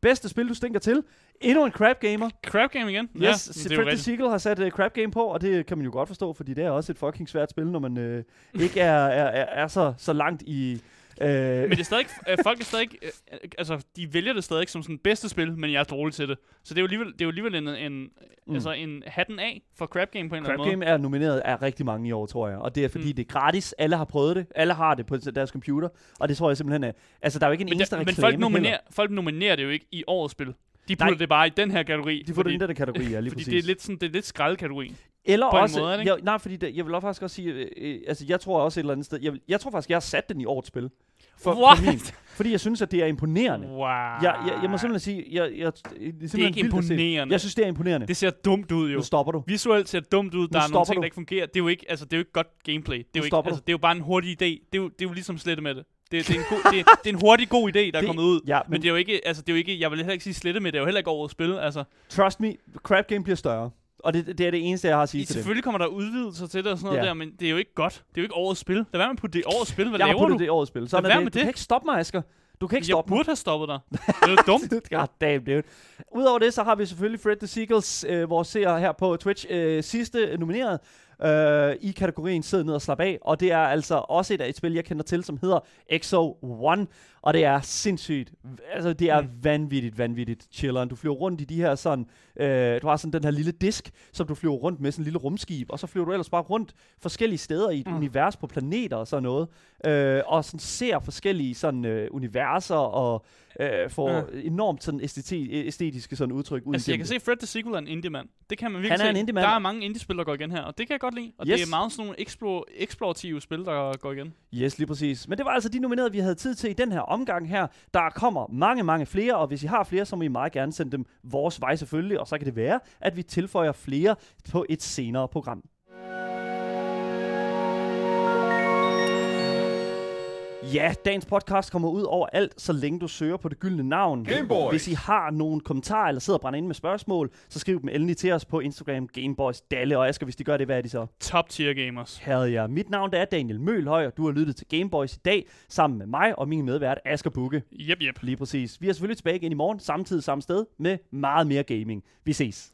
Bedste spil, du stinker til. Endnu en crap gamer. Crap game igen? Yes, ja, det er jo Fred the rigtigt. Seagull har sat uh, crap game på, og det kan man jo godt forstå, fordi det er også et fucking svært spil, når man øh, ikke er, er, er, er så, så langt i... Øh, Men det er stadig, øh, folk er stadig, øh, altså de vælger det stadig som sådan bedste spil, men jeg er dårlig til det. Så det er jo alligevel, det er jo alligevel en, en, mm. altså en hatten af for crap game på en Crap eller anden Game er nomineret af rigtig mange i år, tror jeg. Og det er fordi, Mm. det er gratis. Alle har prøvet det. Alle har det på deres computer. Og det tror jeg simpelthen er... Altså, der er jo ikke en måde. eneste Men, der, men reklame folk, nominerer, heller. folk nominerer det jo ikke i årets spil. De Nej. putter det bare i den her kategori. De får det i den der kategori, ja, lige fordi præcis. det er lidt sådan, det er lidt skraldkategori. Eller på en også... måde, er det ikke? jeg, nej, fordi det, jeg vil også faktisk også sige... Øh, øh, altså, jeg tror også et eller andet sted... Jeg, vil- jeg tror faktisk, jeg har sat den i årets spil. For, What? For min, fordi jeg synes, at det er imponerende. Wow. Jeg, jeg, jeg må simpelthen sige... Jeg, jeg, det, er det er ikke imponerende. Jeg synes, det er imponerende. Det ser dumt ud jo. Nu stopper du. Visuelt ser det dumt ud. Der er nogle ting, du. der ikke fungerer. Det er jo ikke, altså, det er jo ikke godt gameplay. Det er, jo ikke, altså, det er jo bare en hurtig idé. Det er jo, det er jo ligesom slette med det. Det, det, er en god, det, det er en hurtig god idé, der er Det- kommet ud. Ja, Men, men det er jo ikke, altså det er jo ikke, jeg vil heller ikke sige slette med, det er jo heller ikke årets spil, altså. Trust me, crap game bliver større. Og det, det er det eneste, jeg har at sige I, til det. selvfølgelig kommer der udvidelser til det og sådan noget Ja. der, men det er jo ikke godt. Det er jo ikke årets spil. Lad være med at putte det årets spil. Hvad Jeg har laver puttet du? det årets spil. Sådan Lad er være det. med Du det. kan ikke stoppe mig, Asger. Du kan ikke Jeg stoppe mig. burde have stoppet dig. Det er dumt. God damn, dude. Udover det, så har vi selvfølgelig Fred the Seagulls, øh, vores seere her på Twitch, øh, sidste nomineret øh, i kategorien Sid ned og slap af. Og det er altså også et af et spil, jeg kender til, som hedder XO One. Og det er sindssygt. Altså, det er Mm. vanvittigt, vanvittigt chilleren. Du flyver rundt i de her sådan... Øh, du har sådan den her lille disk, som du flyver rundt med, sådan en lille rumskib. Og så flyver du ellers bare rundt forskellige steder i et Mm. univers på planeter og sådan noget. Øh, og sådan ser forskellige sådan øh, universer og øh, får Ja. enormt sådan æsteti- æstetiske sådan udtryk ud Altså, jeg kan det. se, Fred the Sequel er en indie-mand. Det kan man virkelig Han er se. en indie-mand. Der er mange indie-spil, der går igen her, og det kan jeg godt lide. Og Yes. det er meget sådan nogle eksplorative spil, der går igen. Yes, lige præcis. Men det var altså de nominerede, vi havde tid til i den her omgang her. Der kommer mange, mange flere, og hvis I har flere, så må I meget gerne sende dem vores vej selvfølgelig, og så kan det være, at vi tilføjer flere på et senere program. Ja, dagens podcast kommer ud over alt, så længe du søger på det gyldne navn. Gameboys. Hvis I har nogle kommentarer eller sidder og brænder ind med spørgsmål, så skriv dem endelig til os på Instagram Gameboys Dalle. Og Asger, hvis de gør det, hvad er de så? Top tier gamers. Herre ja. Mit navn det er Daniel Mølhøj, og du har lyttet til Gameboys i dag, sammen med mig og min medvært Asger Bukke. Jep, jep. Lige præcis. Vi er selvfølgelig tilbage igen i morgen, samtidig samme sted, med meget mere gaming. Vi ses.